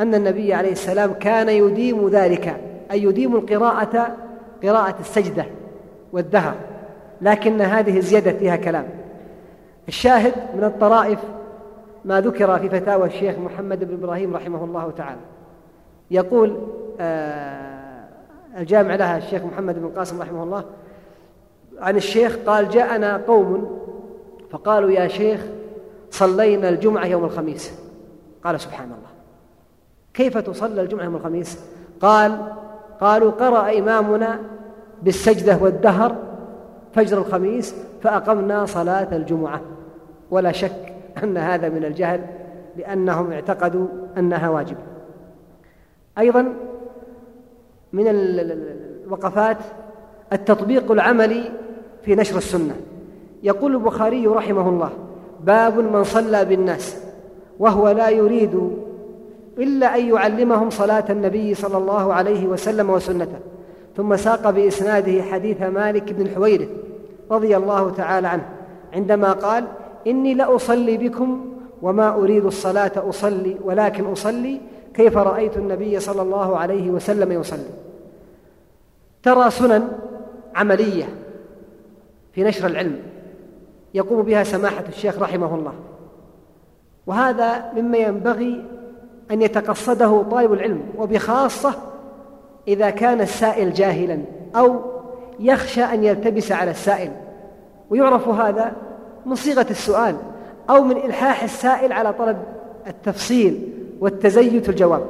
أن النبي عليه السلام كان يديم ذلك أي يديم القراءة قراءة السجدة والدهر لكن هذه الزيادة فيها كلام. الشاهد من الطرائف ما ذكر في فتاوى الشيخ محمد بن إبراهيم رحمه الله تعالى. يقول آه، الجامع لها الشيخ محمد بن قاسم رحمه الله عن الشيخ قال جاءنا قوم فقالوا يا شيخ صلينا الجمعة يوم الخميس. قال سبحان الله كيف تصلى الجمعة يوم الخميس؟ قال قالوا قرأ إمامنا بالسجدة والدهر فجر الخميس فأقمنا صلاة الجمعة. ولا شك أن هذا من الجهل لأنهم اعتقدوا أنها واجبة أيضا من الوقفات التطبيق العملي في نشر السنة. يقول البخاري رحمه الله باب من صلى بالناس. وهو لا يريد إلا أن يعلمهم صلاة النبي صلى الله عليه وسلم وسنته ثم ساق بإسناده حديث مالك بن الحويرث رضي الله تعالى عنه عندما قال إني لأصلي بكم وما أريد الصلاة أصلي ولكن أصلي كيف رأيت النبي صلى الله عليه وسلم يصلي. ترى سنن عملية في نشر العلم يقوم بها سماحة الشيخ رحمه الله. وهذا مما ينبغي أن يتقصده طالب العلم وبخاصة إذا كان السائل جاهلا أو يخشى أن يلتبس على السائل. ويعرف هذا من صيغة السؤال أو من إلحاح السائل على طلب التفصيل والتزيت في الجواب.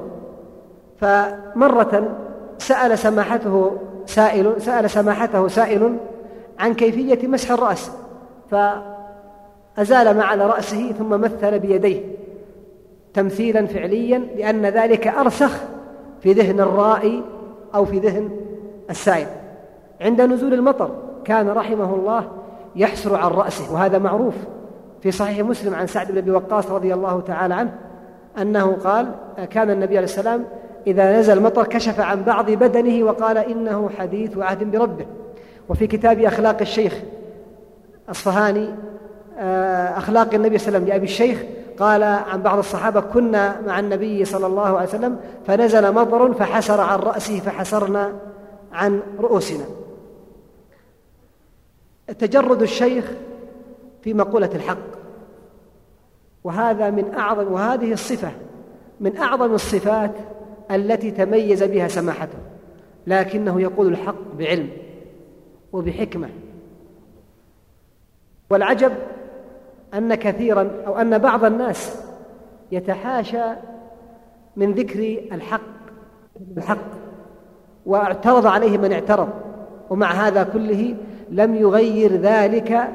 فمرة سأل سماحته سائل سأل سماحته سائل عن كيفية مسح الرأس فأزال ما على رأسه ثم مثل بيديه تمثيلا فعليا لأن ذلك أرسخ في ذهن الرائي أو في ذهن السائل. عند نزول المطر كان رحمه الله يحسر عن رأسه وهذا معروف في صحيح مسلم عن سعد بن أبي وقاص رضي الله تعالى عنه أنه قال كان النبي عليه السلام إذا نزل المطر كشف عن بعض بدنه وقال إنه حديث عهد بربه. وفي كتاب أخلاق الشيخ أصفهاني أخلاق النبي صلى الله عليه وسلم لأبي الشيخ. قال عن بعض الصحابة كنا مع النبي صلى الله عليه وسلم فنزل مطر فحسر عن رأسه فحسرنا عن رؤوسنا. تجرد الشيخ في مقولة الحق. وهذا من أعظم وهذه الصفة من أعظم الصفات التي تميز بها سماحته لكنه يقول الحق بعلم وبحكمة. والعجب أن كثيرا أو أن بعض الناس يتحاشى من ذكر الحق الحق واعترض عليه من اعترض ومع هذا كله لم يغير ذلك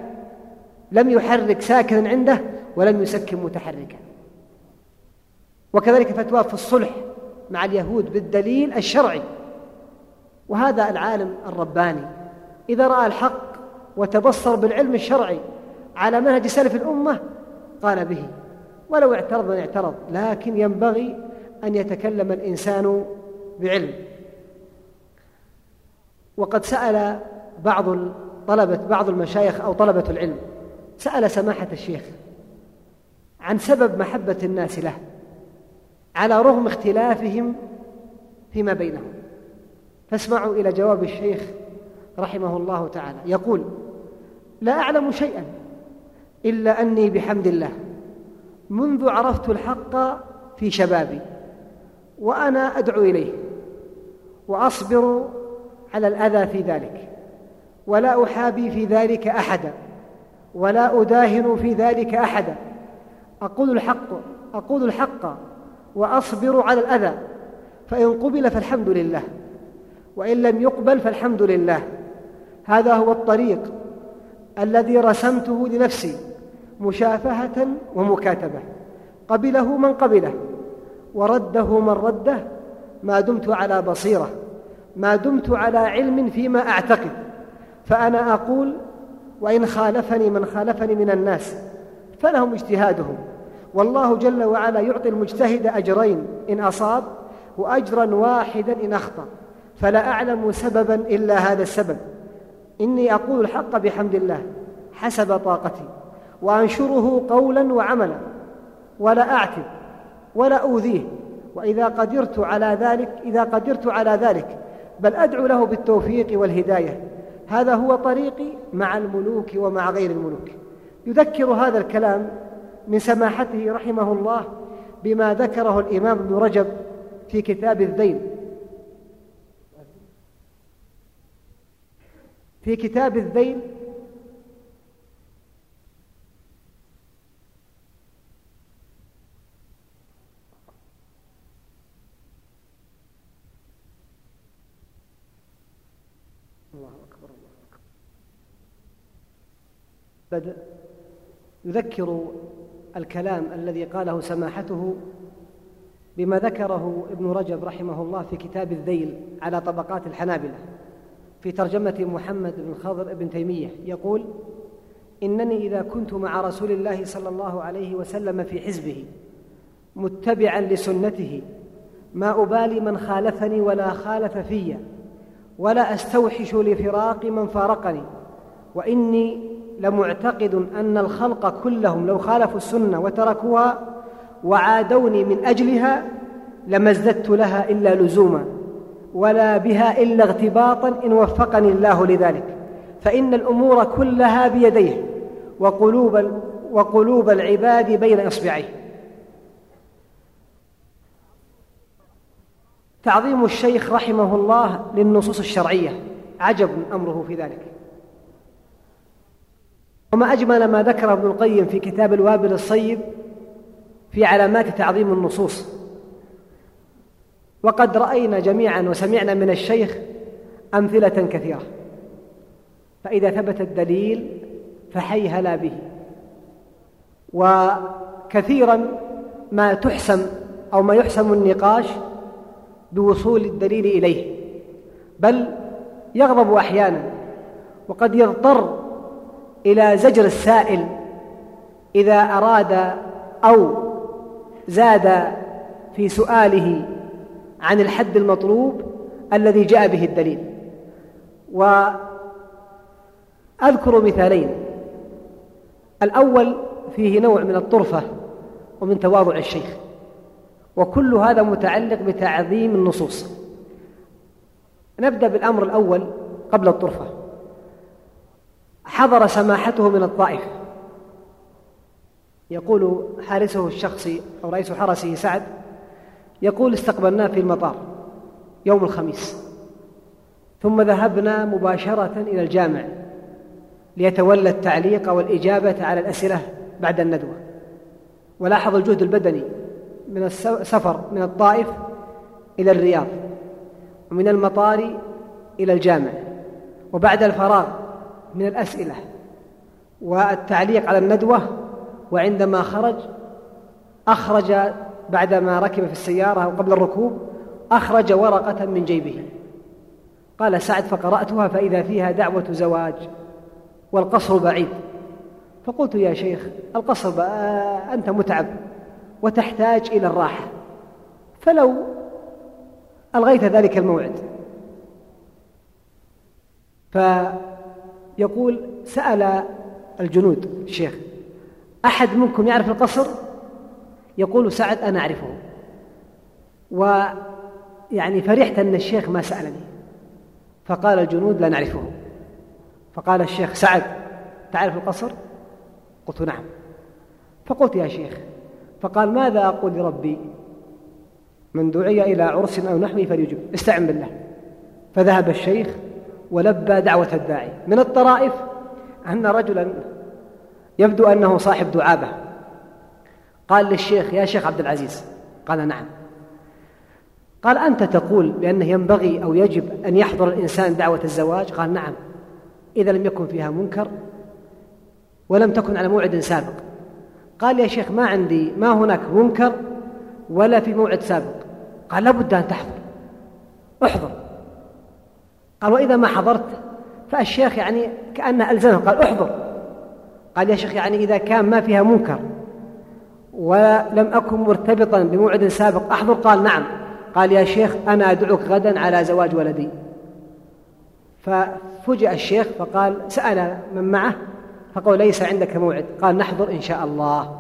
لم يحرك ساكنا عنده ولم يسكن متحركا. وكذلك فتوى في الصلح مع اليهود بالدليل الشرعي. وهذا العالم الرباني إذا رأى الحق وتبصر بالعلم الشرعي على منهج سلف الأمة؟ قال به. ولو اعترض من اعترض لكن ينبغي أن يتكلم الإنسان بعلم. وقد سأل بعض طلبة بعض المشايخ أو طلبة العلم سأل سماحة الشيخ عن سبب محبة الناس له على رغم اختلافهم فيما بينهم. فاسمعوا إلى جواب الشيخ رحمه الله تعالى. يقول لا أعلم شيئا إلا أني بحمد الله. منذ عرفت الحق في شبابي وأنا أدعو إليه وأصبر على الأذى في ذلك ولا أحابي في ذلك أحدا ولا أداهن في ذلك أحدا. أقول الحق أقول الحق وأصبر على الأذى فإن قبل فالحمد لله وإن لم يقبل فالحمد لله. هذا هو الطريق الذي رسمته لنفسي. مشافهة ومكاتبة. قبله من قبله ورده من رده. ما دمت على بصيرة ما دمت على علم فيما أعتقد. فأنا أقول وإن خالفني من خالفني من الناس فلهم اجتهادهم. والله جل وعلا يعطي المجتهد أجرين إن أصاب وأجرا واحدا إن أخطأ. فلا أعلم سببا إلا هذا السبب. إني أقول الحق بحمد الله حسب طاقتي. وأنشره قولا وعملا ولا أعتب ولا أوذيه وإذا قدرت على ذلك إذا قدرت على ذلك بل أدعو له بالتوفيق والهداية. هذا هو طريقي مع الملوك ومع غير الملوك. يذكر هذا الكلام من سماحته رحمه الله بما ذكره الإمام ابن رجب في كتاب الذيل. في كتاب الذيل بدأ يذكر الكلام الذي قاله سماحته بما ذكره ابن رجب رحمه الله في كتاب الذيل على طبقات الحنابلة في ترجمة محمد بن خضر بن تيمية. يقول إنني إذا كنت مع رسول الله صلى الله عليه وسلم في حزبه متبعا لسنته ما أبالي من خالفني ولا خالف في ولا أستوحش لفراق من فارقني وإني لمعتقد أن الخلق كلهم لو خالفوا السنة وتركوها وعادوني من أجلها لما ازددت لها إلا لزوما ولا بها إلا اغتباطا إن وفقني الله لذلك. فإن الأمور كلها بيديه وقلوب, وقلوب العباد بين إصبعيه. تعظيم الشيخ رحمه الله للنصوص الشرعية عجب أمره في ذلك. وما أجمل ما ذكره ابن القيم في كتاب الوابل الصيب في علامات تعظيم النصوص. وقد رأينا جميعا وسمعنا من الشيخ أمثلة كثيرة. فإذا ثبت الدليل فحيهلا به. وكثيرا ما تحسم أو ما يحسم النقاش بوصول الدليل إليه. بل يغضب أحيانا. وقد يضطر إلى زجر السائل إذا أراد أو زاد في سؤاله عن الحد المطلوب الذي جاء به الدليل. وأذكر مثالين. الأول فيه نوع من الطرفة ومن تواضع الشيخ. وكل هذا متعلق بتعظيم النصوص. نبدأ بالأمر الأول قبل الطرفة. حضر سماحته من الطائف. يقول حارسه الشخصي أو رئيس حرسه سعد يقول استقبلناه في المطار يوم الخميس ثم ذهبنا مباشرة إلى الجامع ليتولى التعليق والإجابة على الأسئلة بعد الندوة. ولاحظ الجهد البدني من السفر من الطائف إلى الرياض ومن المطار إلى الجامع وبعد الفراغ من الأسئلة والتعليق على الندوة وعندما خرج أخرج بعدما ركب في السيارة أو قبل الركوب أخرج ورقة من جيبه. قال سعد فقرأتها فإذا فيها دعوة زواج والقصر بعيد. فقلت يا شيخ القصر أنت متعب وتحتاج إلى الراحة فلو ألغيت ذلك الموعد. فيقول سأل الجنود الشيخ أحد منكم يعرف القصر؟ يقول سعد أنا أعرفه. ويعني فرحت أن الشيخ ما سألني. فقال الجنود لا نعرفه. فقال الشيخ سعد تعرف القصر؟ قلت نعم. فقلت يا شيخ. فقال ماذا أقول لربي؟ من دعي إلى عرس أو نحوه فليجب استعن بالله. فذهب الشيخ ولبى دعوة الداعي. من الطرائف أن رجلا يبدو أنه صاحب دعابة. قال للشيخ يا شيخ عبد العزيز. قال نعم. قال أنت تقول بأنه ينبغي أو يجب أن يحضر الإنسان دعوة الزواج؟ قال نعم. إذا لم يكن فيها منكر ولم تكن على موعد سابق. قال يا شيخ ما عندي ما هناك منكر ولا في موعد سابق. قال لابد أن تحضر. احضر. قال وإذا ما حضرت فالشيخ يعني كأنه ألزمه قال احضر. قال يا شيخ يعني إذا كان ما فيها منكر ولم أكن مرتبطا بموعد سابق أحضر؟ قال نعم. قال يا شيخ أنا أدعوك غدا على زواج ولدي. ففجأ الشيخ فقال سأل من معه فقال ليس عندك موعد. قال نحضر إن شاء الله.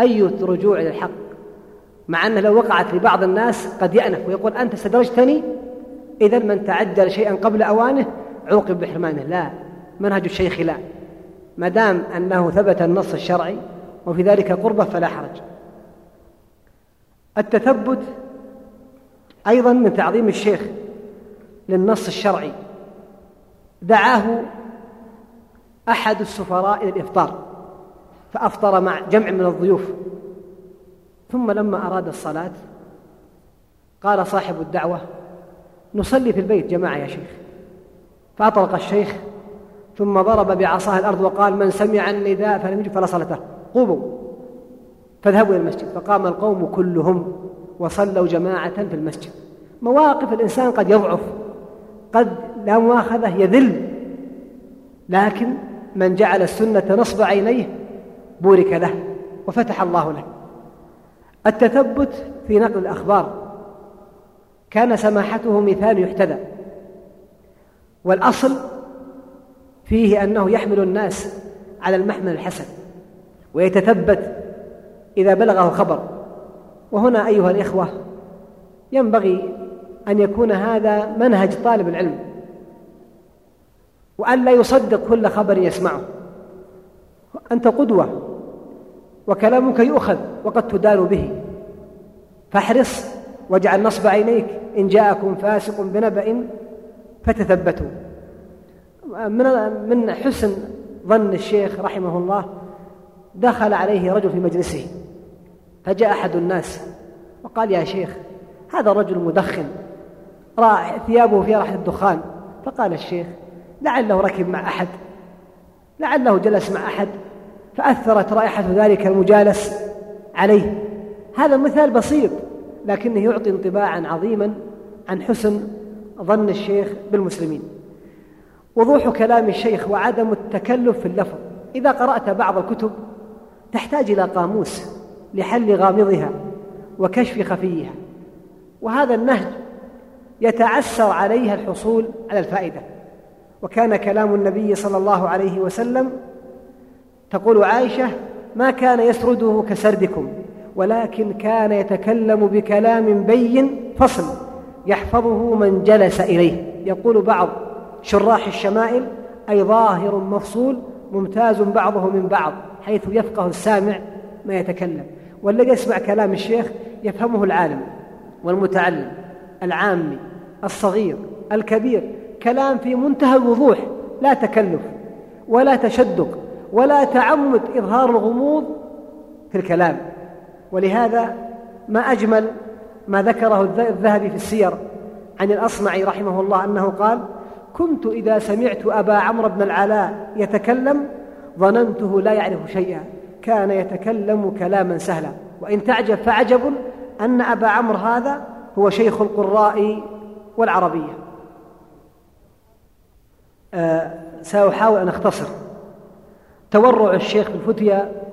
أي رجوع إلى الحق مع أنه لو وقعت لبعض الناس قد يأنف ويقول أنت استدرجتني إذا من تعجل شيئا قبل أوانه عوقب بحرمانه. لا منهج الشيخ لا. ما دام أنه ثبت النص الشرعي وفي ذلك قربة فلا حرج. التثبت أيضا من تعظيم الشيخ للنص الشرعي. دعاه أحد السفراء إلى الإفطار فأفطر مع جمع من الضيوف. ثم لما أراد الصلاة قال صاحب الدعوة نصلي في البيت جماعة يا شيخ. فأطلق الشيخ ثم ضرب بعصاه الأرض وقال من سمع النداء فلم يجب فلا صلاته قوموا. فاذهبوا إلى المسجد. فقام القوم كلهم وصلوا جماعة في المسجد. مواقف الإنسان قد يضعف قد لا مؤاخذة يذل. لكن من جعل السنة نصب عينيه بورك له وفتح الله له. التثبت في نقل الأخبار. كان سماحته مثال يحتذى. والأصل فيه أنه يحمل الناس على المحمل الحسن ويتثبت إذا بلغه خبر. وهنا أيها الإخوة ينبغي أن يكون هذا منهج طالب العلم وأن لا يصدق كل خبر يسمعه. أنت قدوة وكلامك يؤخذ وقد تدان به فاحرص واجعل نصب عينيك. إن جاءكم فاسق بنبأ فتثبتوا. من من حسن ظن الشيخ رحمه الله دخل عليه رجل في مجلسه فجاء أحد الناس وقال يا شيخ هذا رجل مدخن رأى ثيابه فيها رائحة الدخان. فقال الشيخ لعله ركب مع أحد لعله جلس مع أحد فأثرت رائحة ذلك المجالس عليه. هذا مثال بسيط. لكنه يعطي انطباعا عظيما عن حسن ظن الشيخ بالمسلمين. وضوح كلام الشيخ وعدم التكلف في اللفظ. إذا قرأت بعض الكتب تحتاج إلى قاموس لحل غامضها وكشف خفيها. وهذا النهج يتعسر عليها الحصول على الفائدة. وكان كلام النبي صلى الله عليه وسلم تقول عائشة ما كان يسرده كسردكم. ولكن كان يتكلم بكلام بين فصل يحفظه من جلس إليه. يقول بعض شراح الشمائل أي ظاهر مفصول ممتاز بعضه من بعض حيث يفقه السامع ما يتكلم. والذي يسمع كلام الشيخ يفهمه العالم والمتعلم العامي الصغير الكبير. كلام في منتهى الوضوح لا تكلف ولا تشدق ولا تعمد إظهار الغموض في الكلام. ولهذا ما أجمل ما ذكره الذهبي في السير عن الأصمعي رحمه الله أنه قال كنت إذا سمعت أبا عمرو بن العلاء يتكلم ظننته لا يعرف شيئا. كان يتكلم كلاما سهلا. وإن تعجب فعجب أن أبا عمرو هذا هو شيخ القراء والعربية. أه سأحاول أن أختصر. تورع الشيخ بالفتيا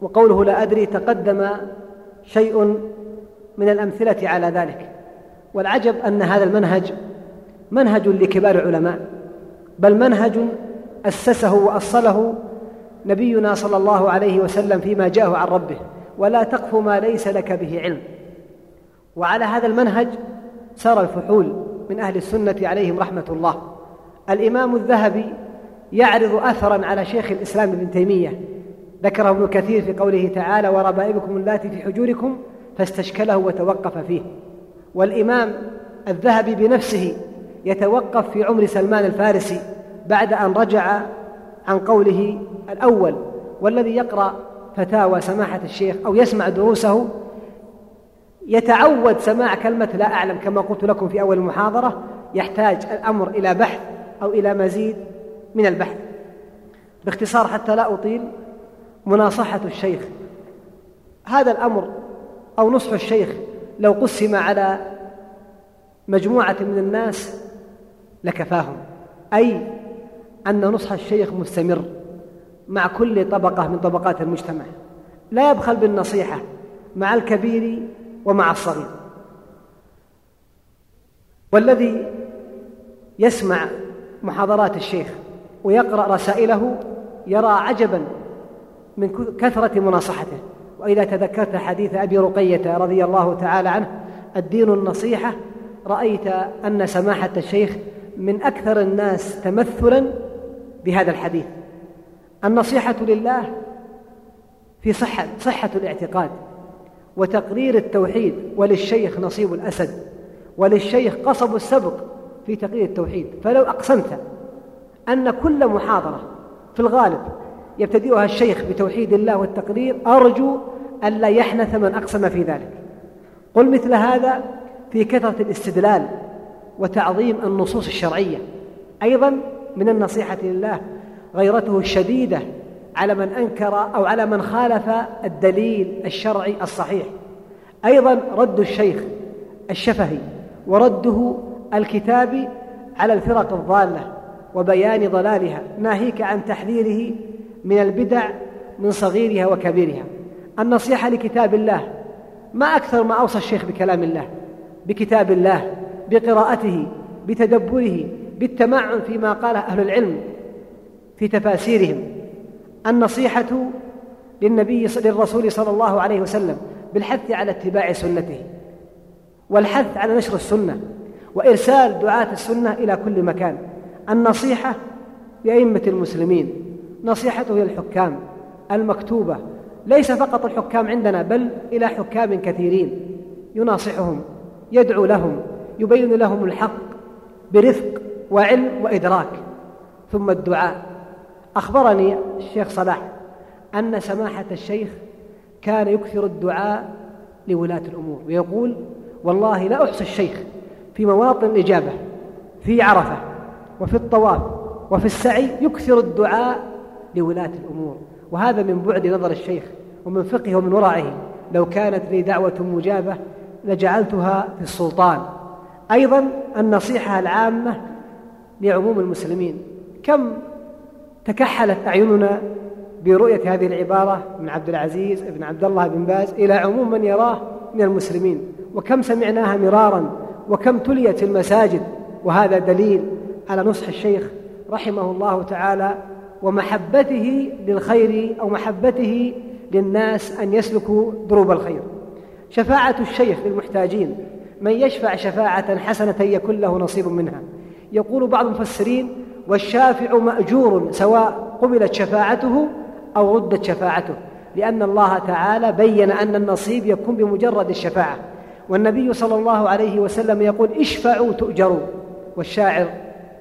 وقوله لا أدري تقدم شيء من الأمثلة على ذلك. والعجب أن هذا المنهج منهج لكبار العلماء بل منهج أسسه وأصله نبينا صلى الله عليه وسلم فيما جاءه عن ربه ولا تقف ما ليس لك به علم. وعلى هذا المنهج سار الفحول من أهل السنة عليهم رحمة الله. الإمام الذهبي يعرض أثرا على شيخ الإسلام ابن تيمية ذكره ابن كثير في قوله تعالى وربائبكم اللاتي في حجوركم فاستشكله وتوقف فيه. والإمام الذهبي بنفسه يتوقف في عمر سلمان الفارسي بعد أن رجع عن قوله الأول والذي يقرأ فتاوى سماحة الشيخ أو يسمع دروسه يتعود سماع كلمة لا أعلم كما قلت لكم في أول المحاضرة يحتاج الأمر إلى بحث أو إلى مزيد من البحث. باختصار حتى لا أطيل مناصحة الشيخ. هذا الأمر أو نصح الشيخ لو قسم على مجموعة من الناس لكفاهم. أي أن نصح الشيخ مستمر مع كل طبقة من طبقات المجتمع. لا يبخل بالنصيحة مع الكبير ومع الصغير. والذي يسمع محاضرات الشيخ ويقرأ رسائله يرى عجبا من كثرة مناصحته. وإذا تذكرت حديث أبي رقية رضي الله تعالى عنه الدين النصيحة رأيت أن سماحة الشيخ من أكثر الناس تمثلا بهذا الحديث. النصيحة لله في صحة, صحة الاعتقاد وتقرير التوحيد وللشيخ نصيب الأسد وللشيخ قصب السبق في تقرير التوحيد. فلو أقسمت أن كل محاضرة في الغالب يبتدئها الشيخ بتوحيد الله والتقرير أرجو ألا يحنث من أقسم في ذلك. قل مثل هذا في كثرة الاستدلال وتعظيم النصوص الشرعية. أيضا من النصيحة لله غيرته الشديدة على من أنكر أو على من خالف الدليل الشرعي الصحيح. أيضا رد الشيخ الشفهي ورده الكتابي على الفرق الضالة وبيان ضلالها ناهيك عن تحذيره من البدع من صغيرها وكبيرها. النصيحة لكتاب الله ما أكثر ما أوصى الشيخ بكلام الله بكتاب الله بقراءته بتدبره بالتمعن فيما قاله أهل العلم في تفاسيرهم. النصيحة للنبي للرسول صلى الله عليه وسلم بالحث على اتباع سنته والحث على نشر السنة وإرسال دعاة السنة إلى كل مكان. النصيحة لأئمة المسلمين. نصيحته للحكام المكتوبة ليس فقط الحكام عندنا بل إلى حكام كثيرين يناصحهم يدعو لهم يبين لهم الحق برفق وعلم وإدراك. ثم الدعاء. أخبرني الشيخ صلاح أن سماحة الشيخ كان يكثر الدعاء لولاة الأمور ويقول والله لا أحصي الشيخ في مواطن الإجابة في عرفة وفي الطواف وفي السعي يكثر الدعاء لولاة الأمور. وهذا من بعد نظر الشيخ ومن فقهه ومن ورعه لو كانت لي دعوة مجابة لجعلتها في السلطان. أيضا النصيحة العامة لعموم المسلمين. كم تكحلت أعيننا برؤية هذه العبارة من عبد العزيز بن عبد الله بن باز إلى عموم من يراه من المسلمين. وكم سمعناها مرارا. وكم تليت المساجد. وهذا دليل على نصح الشيخ رحمه الله تعالى ومحبته للخير أو محبته للناس أن يسلكوا دروب الخير. شفاعة الشيخ للمحتاجين من يشفع شفاعة حسنة يكون له نصيب منها. يقول بعض المفسرين والشافع مأجور سواء قبلت شفاعته أو ردت شفاعته لأن الله تعالى بين أن النصيب يكون بمجرد الشفاعة. والنبي صلى الله عليه وسلم يقول اشفعوا تؤجروا. والشاعر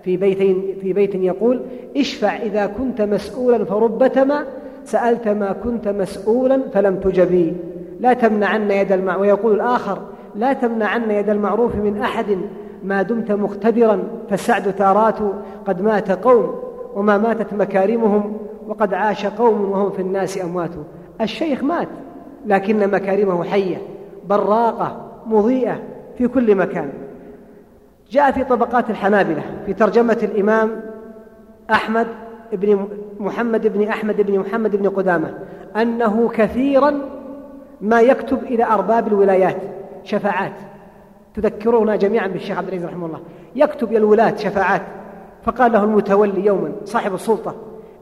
في بيتين في بيت يقول اشفع إذا كنت مسؤولا فربتما سألت ما كنت مسؤولا فلم تجبي لا تمنعن يد المعروف ويقول الآخر لا تمنعن يد المعروف من أحد ما دمت مقتدرا فالسعد تارات قد مات قوم وما ماتت مكارمهم وقد عاش قوم وهم في الناس أموات. الشيخ مات لكن مكارمه حية براقة مضيئة في كل مكان. جاء في طبقات الحنابلة في ترجمة الإمام أحمد بن محمد بن أحمد بن محمد بن قدامة أنه كثيرا ما يكتب إلى أرباب الولايات شفاعات. تذكرونا جميعا بالشيخ عبد العزيز رحمه الله. يكتب إلى الولاة شفاعات. فقال له المتولي يوما صاحب السلطة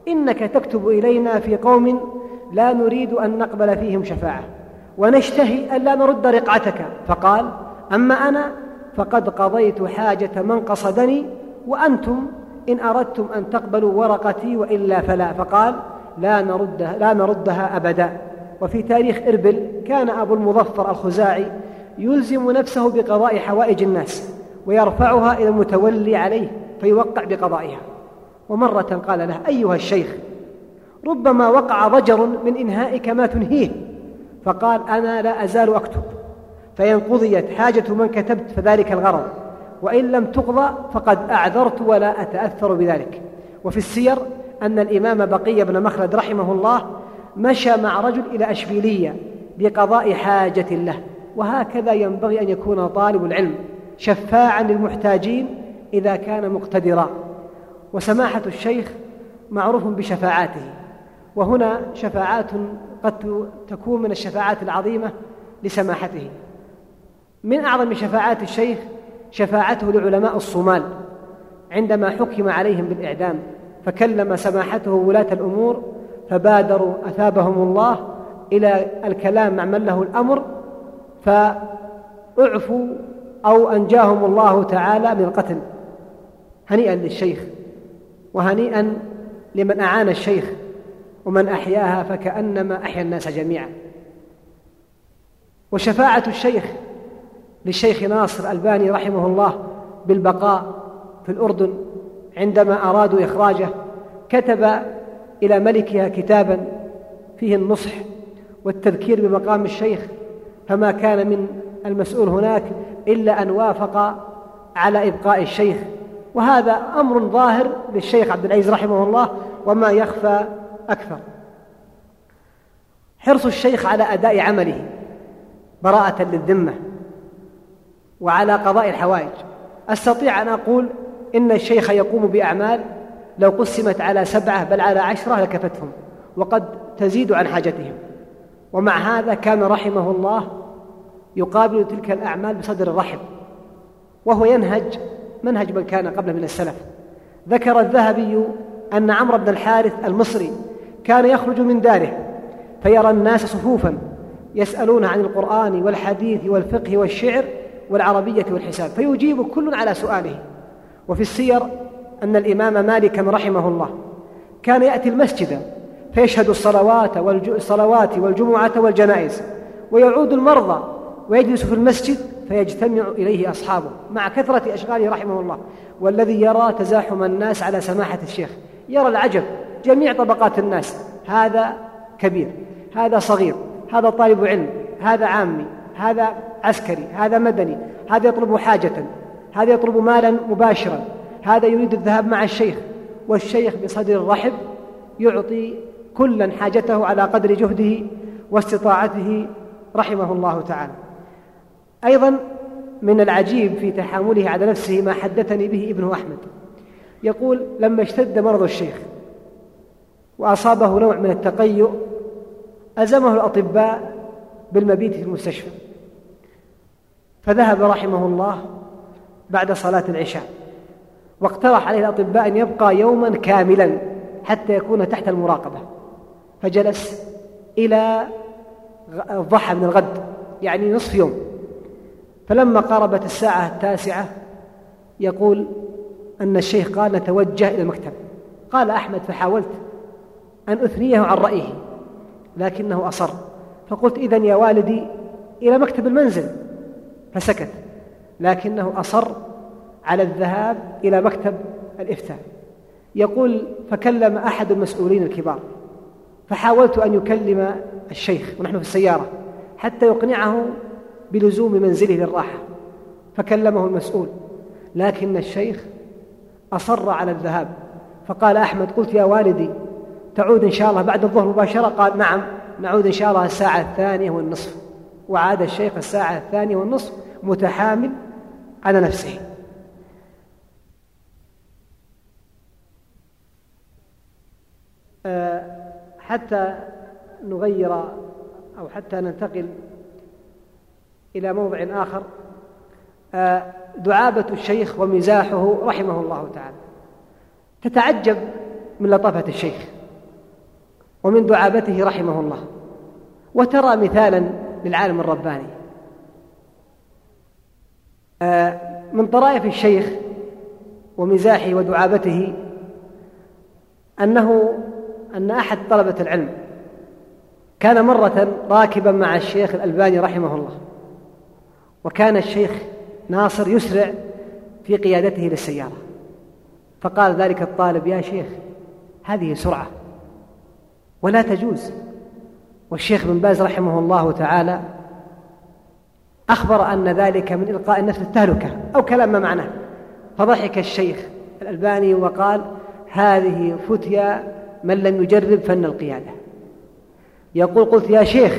إنك تكتب إلينا في قوم لا نريد أن نقبل فيهم شفاعة ونشتهي ألا نرد رقعتك. فقال أما أنا فقد قضيت حاجة من قصدني وأنتم إن أردتم أن تقبلوا ورقتي وإلا فلا. فقال لا نردها, لا نردها أبدا. وفي تاريخ إربل كان أبو المظفر الخزاعي يلزم نفسه بقضاء حوائج الناس ويرفعها إلى المتولي عليه فيوقع بقضائها. ومرة قال له أيها الشيخ ربما وقع ضجر من إنهائك ما تنهيه. فقال أنا لا أزال أكتب. فإن قضيت حاجة من كتبت فذلك الغرض وإن لم تقضى فقد أعذرت ولا أتأثر بذلك. وفي السير أن الإمام بقي بن مخلد رحمه الله مشى مع رجل إلى أشبيلية بقضاء حاجة له وهكذا ينبغي أن يكون طالب العلم شفاعا للمحتاجين إذا كان مقتدرا. وسماحة الشيخ معروف بشفاعاته وهنا شفاعات قد تكون من الشفاعات العظيمة لسماحته. من أعظم شفاعات الشيخ شفاعته لعلماء الصومال عندما حكم عليهم بالإعدام فكلم سماحته ولاة الأمور فبادروا أثابهم الله إلى الكلام مع من له الأمر فأعفوا أو أنجاهم الله تعالى من القتل. هنيئا للشيخ وهنيئا لمن أعان الشيخ ومن أحياها فكأنما أحيا الناس جميعا. وشفاعة الشيخ للشيخ ناصر الباني رحمه الله بالبقاء في الأردن عندما أرادوا إخراجه كتب إلى ملكها كتابا فيه النصح والتذكير بمقام الشيخ فما كان من المسؤول هناك إلا أن وافق على إبقاء الشيخ. وهذا أمر ظاهر للشيخ عبد العزيز رحمه الله وما يخفى أكثر. حرص الشيخ على أداء عمله براءة للذمة وعلى قضاء الحوائج. أستطيع أن أقول إن الشيخ يقوم بأعمال لو قسمت على سبعة بل على عشرة لكفتهم وقد تزيد عن حاجتهم. ومع هذا كان رحمه الله يقابل تلك الأعمال بصدر رحب وهو ينهج منهج من كان قبله من السلف. ذكر الذهبي أن عمرو بن الحارث المصري كان يخرج من داره فيرى الناس صفوفا يسألون عن القرآن والحديث والفقه والشعر والعربية والحساب فيجيب كل على سؤاله. وفي السير أن الإمام مالكا رحمه الله كان يأتي المسجد فيشهد الصلوات والصلوات والجمعة والجنائز ويعود المرضى ويجلس في المسجد فيجتمع إليه أصحابه مع كثرة أشغاله رحمه الله. والذي يرى تزاحم الناس على سماحة الشيخ يرى العجب. جميع طبقات الناس هذا كبير هذا صغير هذا طالب علم هذا عامي هذا عسكري هذا مدني هذا يطلب حاجة هذا يطلب مالا مباشرا هذا يريد الذهاب مع الشيخ والشيخ بصدر رحب يعطي كلا حاجته على قدر جهده واستطاعته رحمه الله تعالى. أيضا من العجيب في تحامله على نفسه ما حدثني به ابنه أحمد. يقول لما اشتد مرض الشيخ وأصابه نوع من التقيؤ ألزمه الأطباء بالمبيت في المستشفى. فذهب رحمه الله بعد صلاة العشاء واقترح عليه الأطباء أن يبقى يوما كاملا حتى يكون تحت المراقبة فجلس إلى الضحى من الغد يعني نصف يوم. فلما قاربت الساعة التاسعة يقول أن الشيخ قال نتوجه إلى المكتب قال أحمد فحاولت أن أثنيه عن رأيه لكنه أصر فقلت إذن يا والدي إلى مكتب المنزل فسكت لكنه أصر على الذهاب إلى مكتب الإفتاء. يقول فكلم أحد المسؤولين الكبار فحاولت أن يكلم الشيخ ونحن في السيارة حتى يقنعه بلزوم منزله للراحة فكلمه المسؤول. لكن الشيخ أصر على الذهاب فقال أحمد قلت يا والدي تعود إن شاء الله بعد الظهر مباشرة؟ قال نعم نعود إن شاء الله الساعة الثانية والنصف. وعاد الشيخ الساعة الثانية والنصف متحامل على نفسه. آه، حتى نغير أو حتى ننتقل إلى موضع آخر. آه، دعابة الشيخ ومزاحه رحمه الله تعالى. تتعجب من لطافة الشيخ ومن دعابته رحمه الله. وترى مثالا للعالم الرباني. من طرائف الشيخ ومزاحه ودعابته أنه أن أحد طلبة العلم كان مرة راكبا مع الشيخ الألباني رحمه الله وكان الشيخ ناصر يسرع في قيادته للسيارة فقال ذلك الطالب يا شيخ هذه سرعة ولا تجوز. والشيخ بن باز رحمه الله تعالى أخبر أن ذلك من إلقاء النفس التهلكة أو كلام ما معناه. فضحك الشيخ الألباني وقال هذه فتيا من لم يجرب فن القيادة. يقول قلت يا شيخ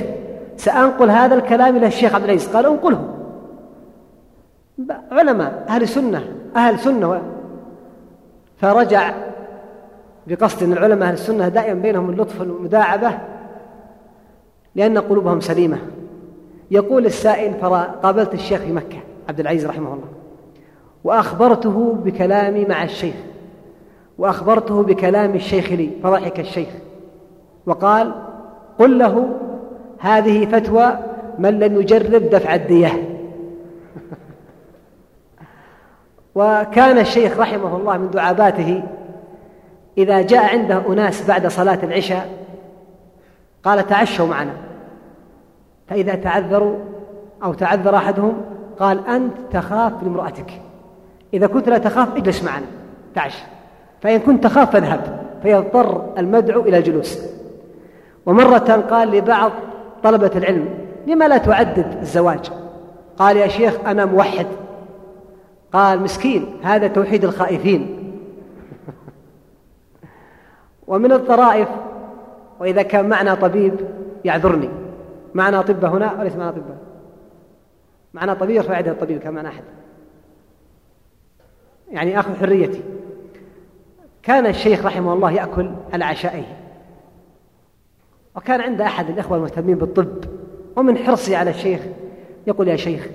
سأنقل هذا الكلام إلى الشيخ عبد العزيز. قال أنقله. علماء أهل سنة أهل سنة فرجع بقصد أن العلماء أهل السنة دائما بينهم اللطف والمداعبة لأن قلوبهم سليمة. يقول السائل فقابلت الشيخ في مكة؟ عبد العزيز رحمه الله. وأخبرته بكلامي مع الشيخ وأخبرته بكلام الشيخ لي فضحك الشيخ. وقال قل له هذه فتوى من لم يجرب دفع الدية. وكان الشيخ رحمه الله من دعاباته إذا جاء عنده أناس بعد صلاة العشاء قال تعشوا معنا. فإذا تعذروا أو تعذر أحدهم قال أنت تخاف لامرأتك. إذا كنت لا تخاف اجلس معنا. تعش. فإن كنت تخاف فاذهب. فيضطر المدعو إلى الجلوس ومرة قال لبعض طلبة العلم لما لا تعدد الزواج؟ قال يا شيخ أنا موحد. قال مسكين هذا توحيد الخائفين. ومن الطرائف وإذا كان معنا طبيب يعذرني. معنا أطباء هنا وليس معنا أطباء معنا طبيب يرفع يده الطبيب كان معنا أحد. يعني آخذ حريتي. كان الشيخ رحمه الله يأكل على عشائه وكان عند أحد الإخوة المهتمين بالطب. ومن حرصي على الشيخ يقول يا شيخ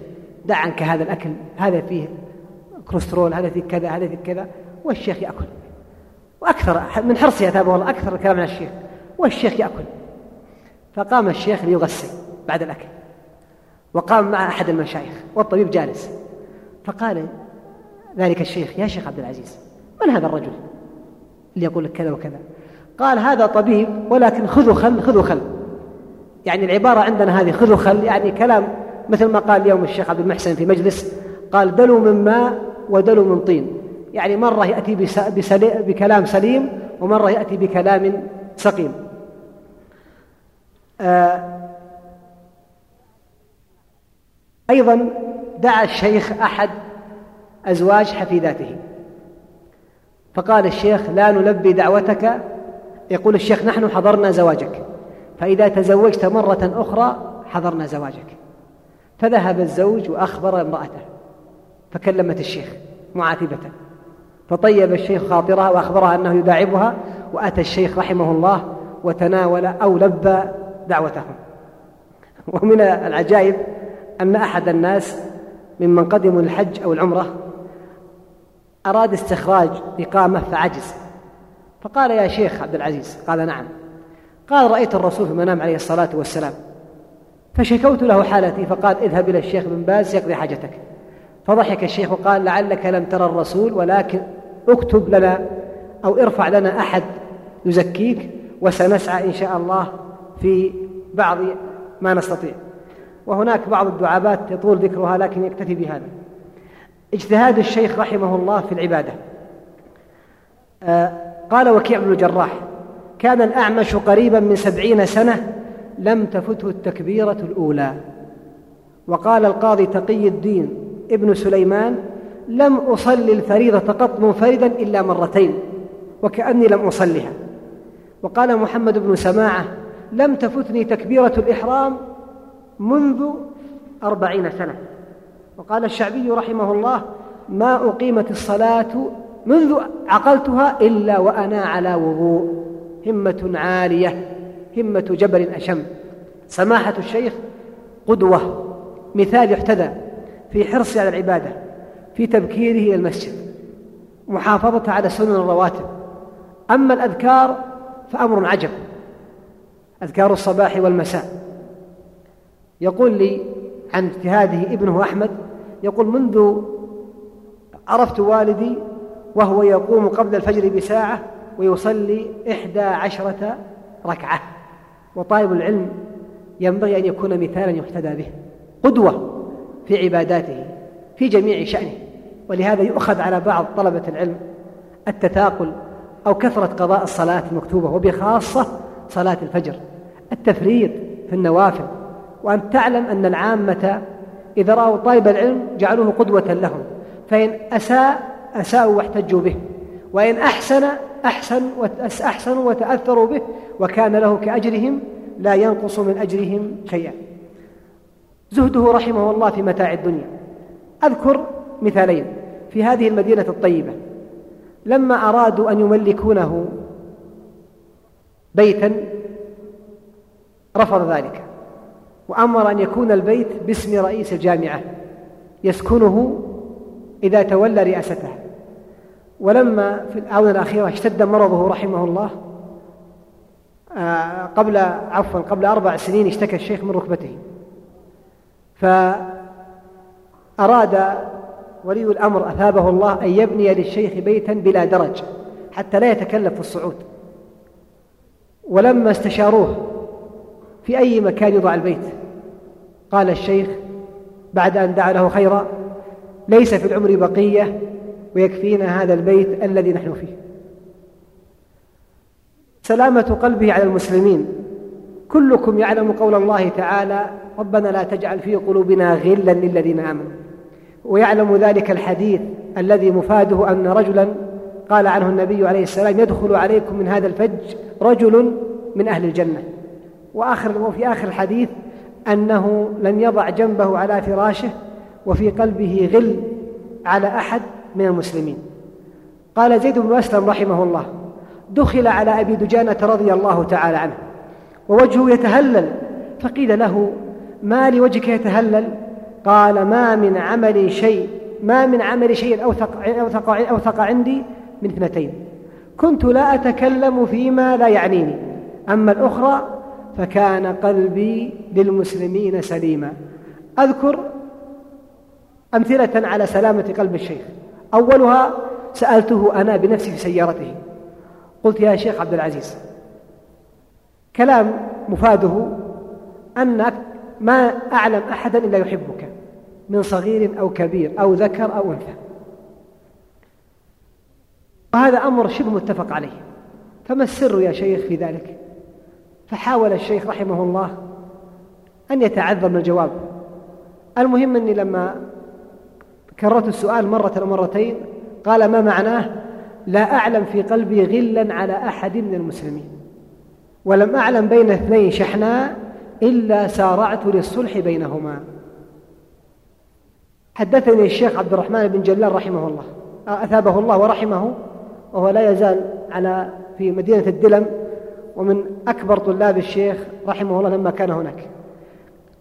دع عنك هذا الأكل. هذا فيه كوليسترول هذا فيه كذا هذا فيه كذا. والشيخ يأكل. وأكثر من حرصي أتابعه الله أكثر الكلام عن الشيخ. والشيخ يأكل. فقام الشيخ ليغسل بعد الأكل وقام مع أحد المشايخ والطبيب جالس. فقال ذلك الشيخ يا شيخ عبد العزيز من هذا الرجل اللي يقول لك كذا وكذا؟ قال هذا طبيب ولكن خذوا خل خذوا خل. يعني العبارة عندنا هذه خذوا خل. يعني كلام مثل ما قال اليوم الشيخ عبد المحسن في مجلس قال دلوا من ماء ودلوا من طين. يعني مرة يأتي بكلام سليم ومرة يأتي بكلام سقيم. أيضا دعا الشيخ أحد أزواج حفيداته. فقال الشيخ لا نلبي دعوتك. يقول الشيخ نحن حضرنا زواجك. فإذا تزوجت مرة أخرى حضرنا زواجك. فذهب الزوج وأخبر امرأته فكلمت الشيخ معاتبة. فطيب الشيخ خاطرها وأخبرها أنه يداعبها وأتى الشيخ رحمه الله وتناول أو لبى دعوتهم. ومن العجائب أن أحد الناس ممن قدموا الحج أو العمرة أراد استخراج إقامة فعجز. فقال يا شيخ عبد العزيز قال نعم. قال رأيت الرسول في المنام عليه الصلاة والسلام. فشكوت له حالتي فقال اذهب إلى الشيخ بن باز يقضي حاجتك. فضحك الشيخ وقال لعلك لم ترى الرسول ولكن اكتب لنا أو ارفع لنا أحد يزكيك وسنسعى إن شاء الله في بعض ما نستطيع. وهناك بعض الدعابات يطول ذكرها لكن يكتفي بهذا. اجتهاد الشيخ رحمه الله في العبادة. آه قال وكيع بن الجراح كان الأعمش قريبا من سبعين سنة لم تفته التكبيرة الأولى. وقال القاضي تقي الدين ابن سليمان لم أصلي الفريضة قط منفردا إلا مرتين وكأني لم أصلها. وقال محمد بن سماعة لم تفتني تكبيرة الإحرام منذ أربعين سنة. وقال الشعبي رحمه الله ما أقيمت الصلاة منذ عقلتها إلا وأنا على وضوء همة عالية همة جبل أشم. سماحة الشيخ قدوة مثال يحتذى في حرصه على العبادة في تبكيره إلى المسجد محافظته على سنن الرواتب. أما الأذكار فأمر عجب. أذكار الصباح والمساء. يقول لي عن اجتهاده ابنه أحمد يقول منذ عرفت والدي وهو يقوم قبل الفجر بساعة ويصلي إحدى عشرة ركعة. وطالب العلم ينبغي أن يكون مثالا يحتدى به. قدوة في عباداته في جميع شأنه. ولهذا يؤخذ على بعض طلبة العلم التثاقل أو كثرة قضاء الصلاة المكتوبة وبخاصة صلاة الفجر. التفريط في النوافل وأن تعلم أن العامة إذا رأوا طالب العلم جعلوه قدوة لهم فإن أساء أساءوا واحتجوا به وإن أحسن أحسن أحسنوا وتأثروا به وكان له كأجرهم لا ينقص من أجرهم شيئا. زهده رحمه الله في متاع الدنيا. أذكر مثالين في هذه المدينة الطيبة. لما أرادوا أن يملكونه بيتا رفض ذلك. وأمر أن يكون البيت باسم رئيس الجامعة يسكنه إذا تولى رئاستها ولما في الآونة الأخيرة اشتد مرضه رحمه الله آه، قبل عفوا قبل أربع سنين اشتكى الشيخ من ركبته. فأراد ولي الأمر أثابه الله أن يبني للشيخ بيتا بلا درج حتى لا يتكلف في الصعود. ولما استشاروه في أي مكان يوضع البيت. قال الشيخ بعد أن دعا له خيرا ليس في العمر بقية ويكفينا هذا البيت الذي نحن فيه. سلامة قلبه على المسلمين. كلكم يعلم قول الله تعالى ربنا لا تجعل في قلوبنا غلا للذين آمنوا. ويعلم ذلك الحديث الذي مفاده أن رجلا قال عنه النبي عليه السلام يدخل عليكم من هذا الفج رجل من أهل الجنة. وآخر وفي آخر الحديث أنه لن يضع جنبه على فراشه وفي قلبه غل على أحد من المسلمين. قال زيد بن أسلم رحمه الله دخل على أبي دجانة رضي الله تعالى عنه ووجهه يتهلل فقيل له ما لوجهك يتهلل؟ قال ما من عمل شيء ما من عمل شيء أوثق, أوثق, أوثق عندي من اثنتين كنت لا أتكلم فيما لا يعنيني أما الأخرى فكان قلبي للمسلمين سليما. أذكر أمثلة على سلامة قلب الشيخ. أولها سألته أنا بنفسي في سيارته. قلت يا شيخ عبد العزيز كلام مفاده أنك ما أعلم أحدا إلا يحبك من صغير أو كبير أو ذكر أو أنثى. وهذا أمر شبه متفق عليه. فما السر يا شيخ في ذلك؟ فحاول الشيخ رحمه الله أن يتعذر من الجواب. المهم أني لما كررت السؤال مرة أو مرتين قال ما معناه؟ لا أعلم في قلبي غلا على أحد من المسلمين ولم أعلم بين اثنين شحناء إلا سارعت للصلح بينهما. حدثني الشيخ عبد الرحمن بن جلال رحمه الله أثابه الله ورحمه وهو لا يزال على في مدينة الدلم ومن أكبر طلاب الشيخ رحمه الله لما كان هناك.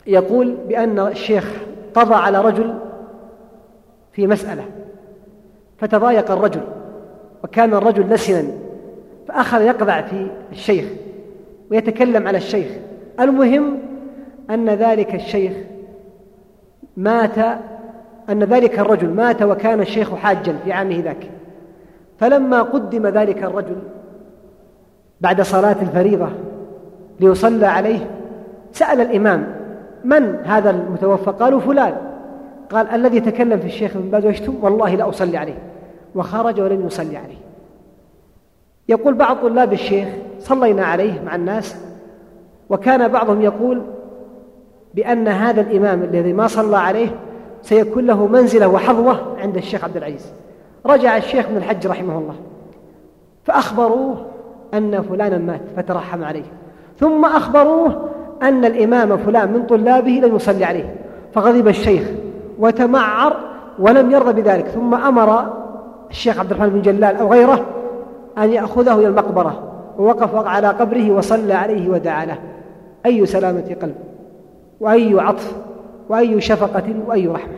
يقول بأن الشيخ قضى على رجل في مسألة فتضايق الرجل وكان الرجل لسنا فأخذ يقضع في الشيخ ويتكلم على الشيخ. المهم أن ذلك الشيخ مات أن ذلك الرجل مات وكان الشيخ حاجا في عامه ذاك. فلما قدم ذلك الرجل بعد صلاة الفريضة ليصلى عليه سأل الإمام من هذا المتوفى؟ قالوا فلان. قال الذي تكلم في الشيخ من باز ويشتم؟ والله لا أصلي عليه. وخرج ولم يصلي عليه. يقول بعض طلاب الشيخ صلينا عليه مع الناس وكان بعضهم يقول بأن هذا الإمام الذي ما صلى عليه سيكون له منزلة وحظوة عند الشيخ عبد العزيز. رجع الشيخ من الحج رحمه الله فأخبروه أن فلانا مات فترحم عليه. ثم أخبروه أن الإمام فلان من طلابه لم يصلي عليه. فغضب الشيخ وتمعر ولم يرضى بذلك. ثم أمر الشيخ عبد الرحمن بن جلال أو غيره أن يأخذه إلى المقبرة. ووقف على قبره وصلى عليه ودعا له. أي سلامة قلب؟ وأي عطف؟ وأي شفقة؟ وأي رحمة؟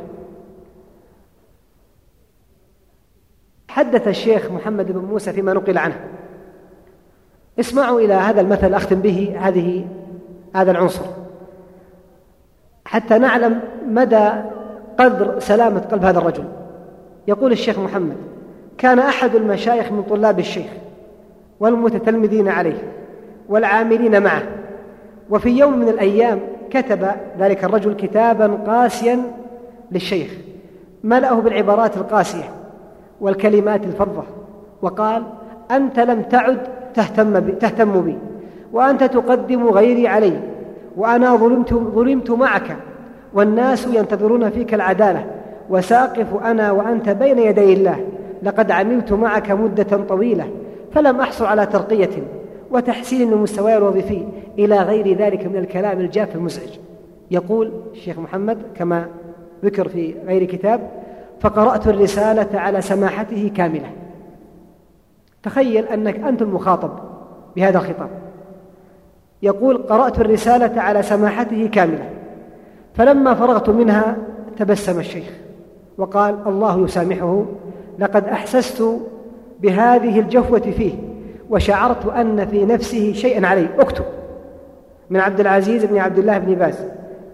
حدث الشيخ محمد بن موسى فيما نقل عنه. اسمعوا إلى هذا المثل أختم به هذه هذا العنصر. حتى نعلم مدى قدر سلامة قلب هذا الرجل. يقول الشيخ محمد كان أحد المشايخ من طلاب الشيخ والمتتلمذين عليه والعاملين معه وفي يوم من الأيام كتب ذلك الرجل كتابا قاسيا للشيخ ملأه بالعبارات القاسية والكلمات الفظة وقال أنت لم تعد تهتم بي, تهتم بي. وأنت تقدم غيري علي وأنا ظلمت, ظلمت معك والناس ينتظرون فيك العدالة. وساقف أنا وأنت بين يدي الله. لقد عملت معك مدة طويلة فلم أحصل على ترقية. وتحسين المستوى الوظيفي إلى غير ذلك من الكلام الجاف المزعج. يقول الشيخ محمد كما ذكر في غير كتاب فقرأت الرسالة على سماحته كاملة. تخيل أنك أنت المخاطب بهذا الخطاب. يقول قرأت الرسالة على سماحته كاملة فلما فرغت منها تبسم الشيخ وقال الله يسامحه لقد أحسست بهذه الجفوة فيه وشعرت أن في نفسه شيئا علي اكتب. من عبد العزيز بن عبد الله بن باز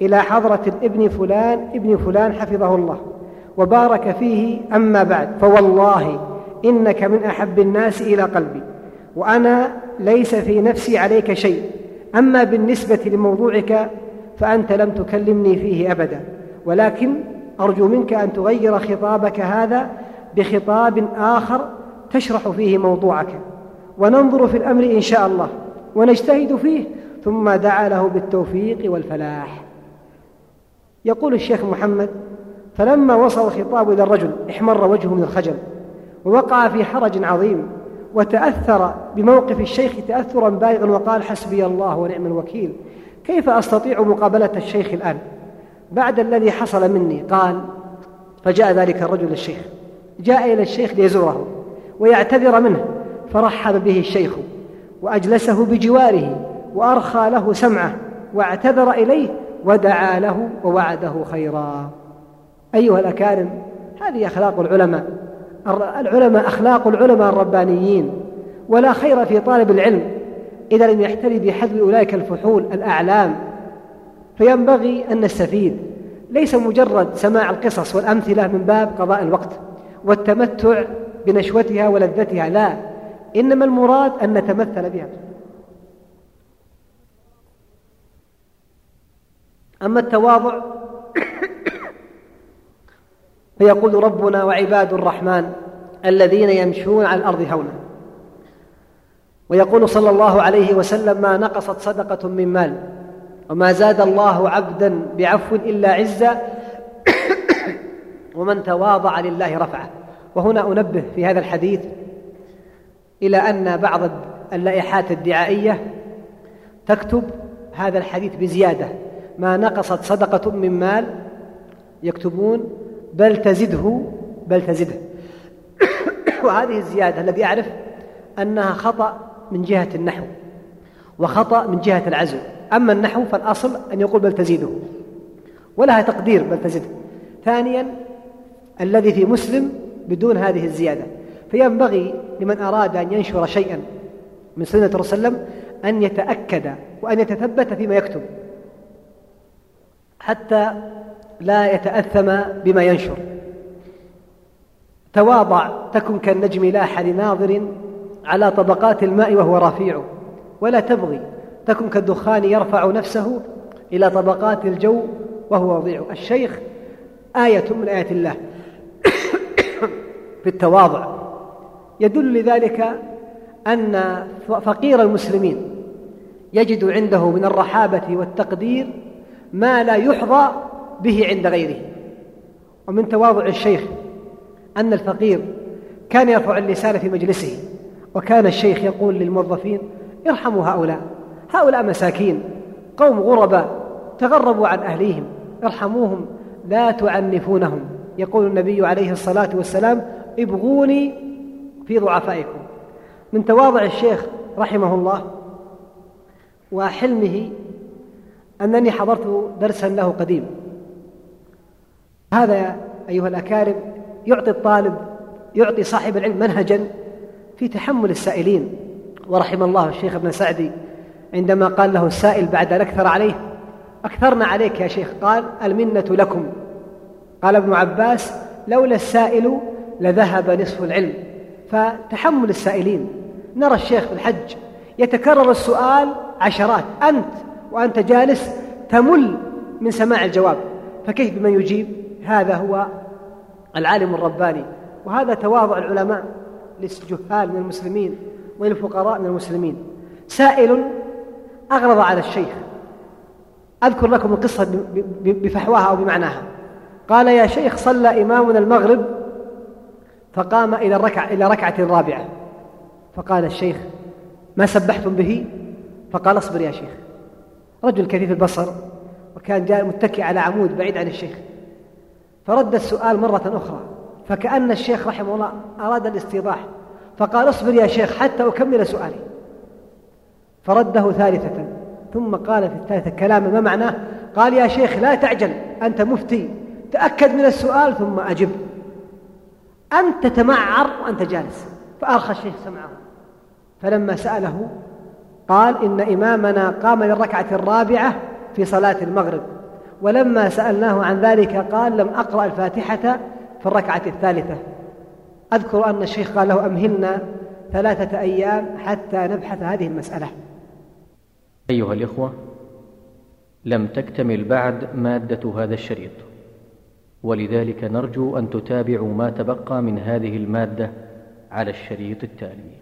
إلى حضرة الابن فلان ابن فلان حفظه الله وبارك فيه أما بعد فوالله إنك من أحب الناس إلى قلبي وأنا ليس في نفسي عليك شيء. أما بالنسبة لموضوعك فأنت لم تكلمني فيه أبدا ولكن أرجو منك أن تغير خطابك هذا بخطاب آخر تشرح فيه موضوعك. وننظر في الأمر إن شاء الله ونجتهد فيه ثم دعا له بالتوفيق والفلاح. يقول الشيخ محمد فلما وصل الخطاب إلى الرجل احمر وجهه من الخجل ووقع في حرج عظيم وتأثر بموقف الشيخ تأثرا بالغا وقال حسبي الله ونعم الوكيل. كيف أستطيع مقابلة الشيخ الآن؟ بعد الذي حصل مني قال فجاء ذلك الرجل للشيخ جاء إلى الشيخ ليزوره ويعتذر منه فرحب به الشيخ وأجلسه بجواره وأرخى له سمعه واعتذر إليه ودعا له ووعده خيرا. أيها الأكارم هذه أخلاق العلماء. العلماء أخلاق العلماء الربانيين ولا خير في طالب العلم. إذا لم يحتري بحذو أولئك الفحول الأعلام فينبغي أن نستفيد. ليس مجرد سماع القصص والأمثلة من باب قضاء الوقت والتمتع بنشوتها ولذتها لا. إنما المراد أن نتمثل بها. أما التواضع فيقول ربنا وعباد الرحمن الذين يمشون على الأرض هونا. ويقول صلى الله عليه وسلم ما نقصت صدقة من مال. وما زاد الله عبدا بعفو إلا عزا ومن تواضع لله رفعه. وهنا أنبه في هذا الحديث إلى أن بعض اللائحات الدعائية تكتب هذا الحديث بزيادة. ما نقصت صدقة من مال يكتبون بل تزده بل تزده. وهذه الزيادة الذي أعرف أنها خطأ من جهة النحو وخطأ من جهة العزو. أما النحو فالأصل أن يقول بل تزيده ولها تقدير بل تزده ثانيا الذي في مسلم بدون هذه الزيادة. فينبغي لمن أراد أن ينشر شيئا من سنة الرسول صلى الله عليه وسلم أن يتأكد وأن يتثبت فيما يكتب. حتى لا يتأثم بما ينشر. تواضع تكن كالنجم لاح لناظر على طبقات الماء وهو رفيع. ولا تبغي تكن كالدخان يرفع نفسه إلى طبقات الجو وهو وضيع. الشيخ آية من آيات الله في التواضع. يدل لذلك أن فقير المسلمين يجد عنده من الرحابة والتقدير ما لا يحظى به عند غيره. ومن تواضع الشيخ أن الفقير كان يرفع اللسان في مجلسه وكان الشيخ يقول للموظفين ارحموا هؤلاء هؤلاء مساكين قوم غرباء تغربوا عن أهليهم ارحموهم لا تعنفونهم. يقول النبي عليه الصلاة والسلام ابغوني في ضعفائكم. من تواضع الشيخ رحمه الله وحلمه أنني حضرت درسا له قديم. هذا أيها الأكارم يعطي الطالب يعطي صاحب العلم منهجا في تحمل السائلين. ورحم الله الشيخ ابن سعدي عندما قال له السائل بعد أن أكثر عليه أكثرنا عليك يا شيخ قال المنة لكم. قال ابن عباس لولا السائل لذهب نصف العلم. فتحمل السائلين. نرى الشيخ في الحج يتكرر السؤال عشرات أنت وأنت جالس تمل من سماع الجواب. فكيف بمن يجيب؟ هذا هو العالم الرباني وهذا تواضع العلماء للجهال من المسلمين وللفقراء من المسلمين. سائل أغرض على الشيخ أذكر لكم القصة بفحواها أو بمعناها. قال يا شيخ صلى إمامنا المغرب فقام إلى الركعة إلى ركعة رابعة. فقال الشيخ ما سبحتم به؟ فقال اصبر يا شيخ. رجل كثيف البصر وكان جاء متكئ على عمود بعيد عن الشيخ. فرد السؤال مرة أخرى فكأن الشيخ رحمه الله أراد الاستيضاح فقال اصبر يا شيخ حتى أكمل سؤالي. فرده ثالثة ثم قال في الثالثة كلاما ما معناه قال يا شيخ لا تعجل أنت مفتي تأكد من السؤال ثم أجب. أنت تتمعر وأنت جالس فأرخى الشيخ سمعه. فلما سأله قال إن إمامنا قام للركعة الرابعة في صلاة المغرب. ولما سألناه عن ذلك قال لم أقرأ الفاتحة في الركعة الثالثة. أذكر أن الشيخ قال له أمهلنا ثلاثة أيام حتى نبحث هذه المسألة. أيها الإخوة لم تكتمل بعد مادة هذا الشريط. ولذلك نرجو أن تتابعوا ما تبقى من هذه المادة على الشريط التالي.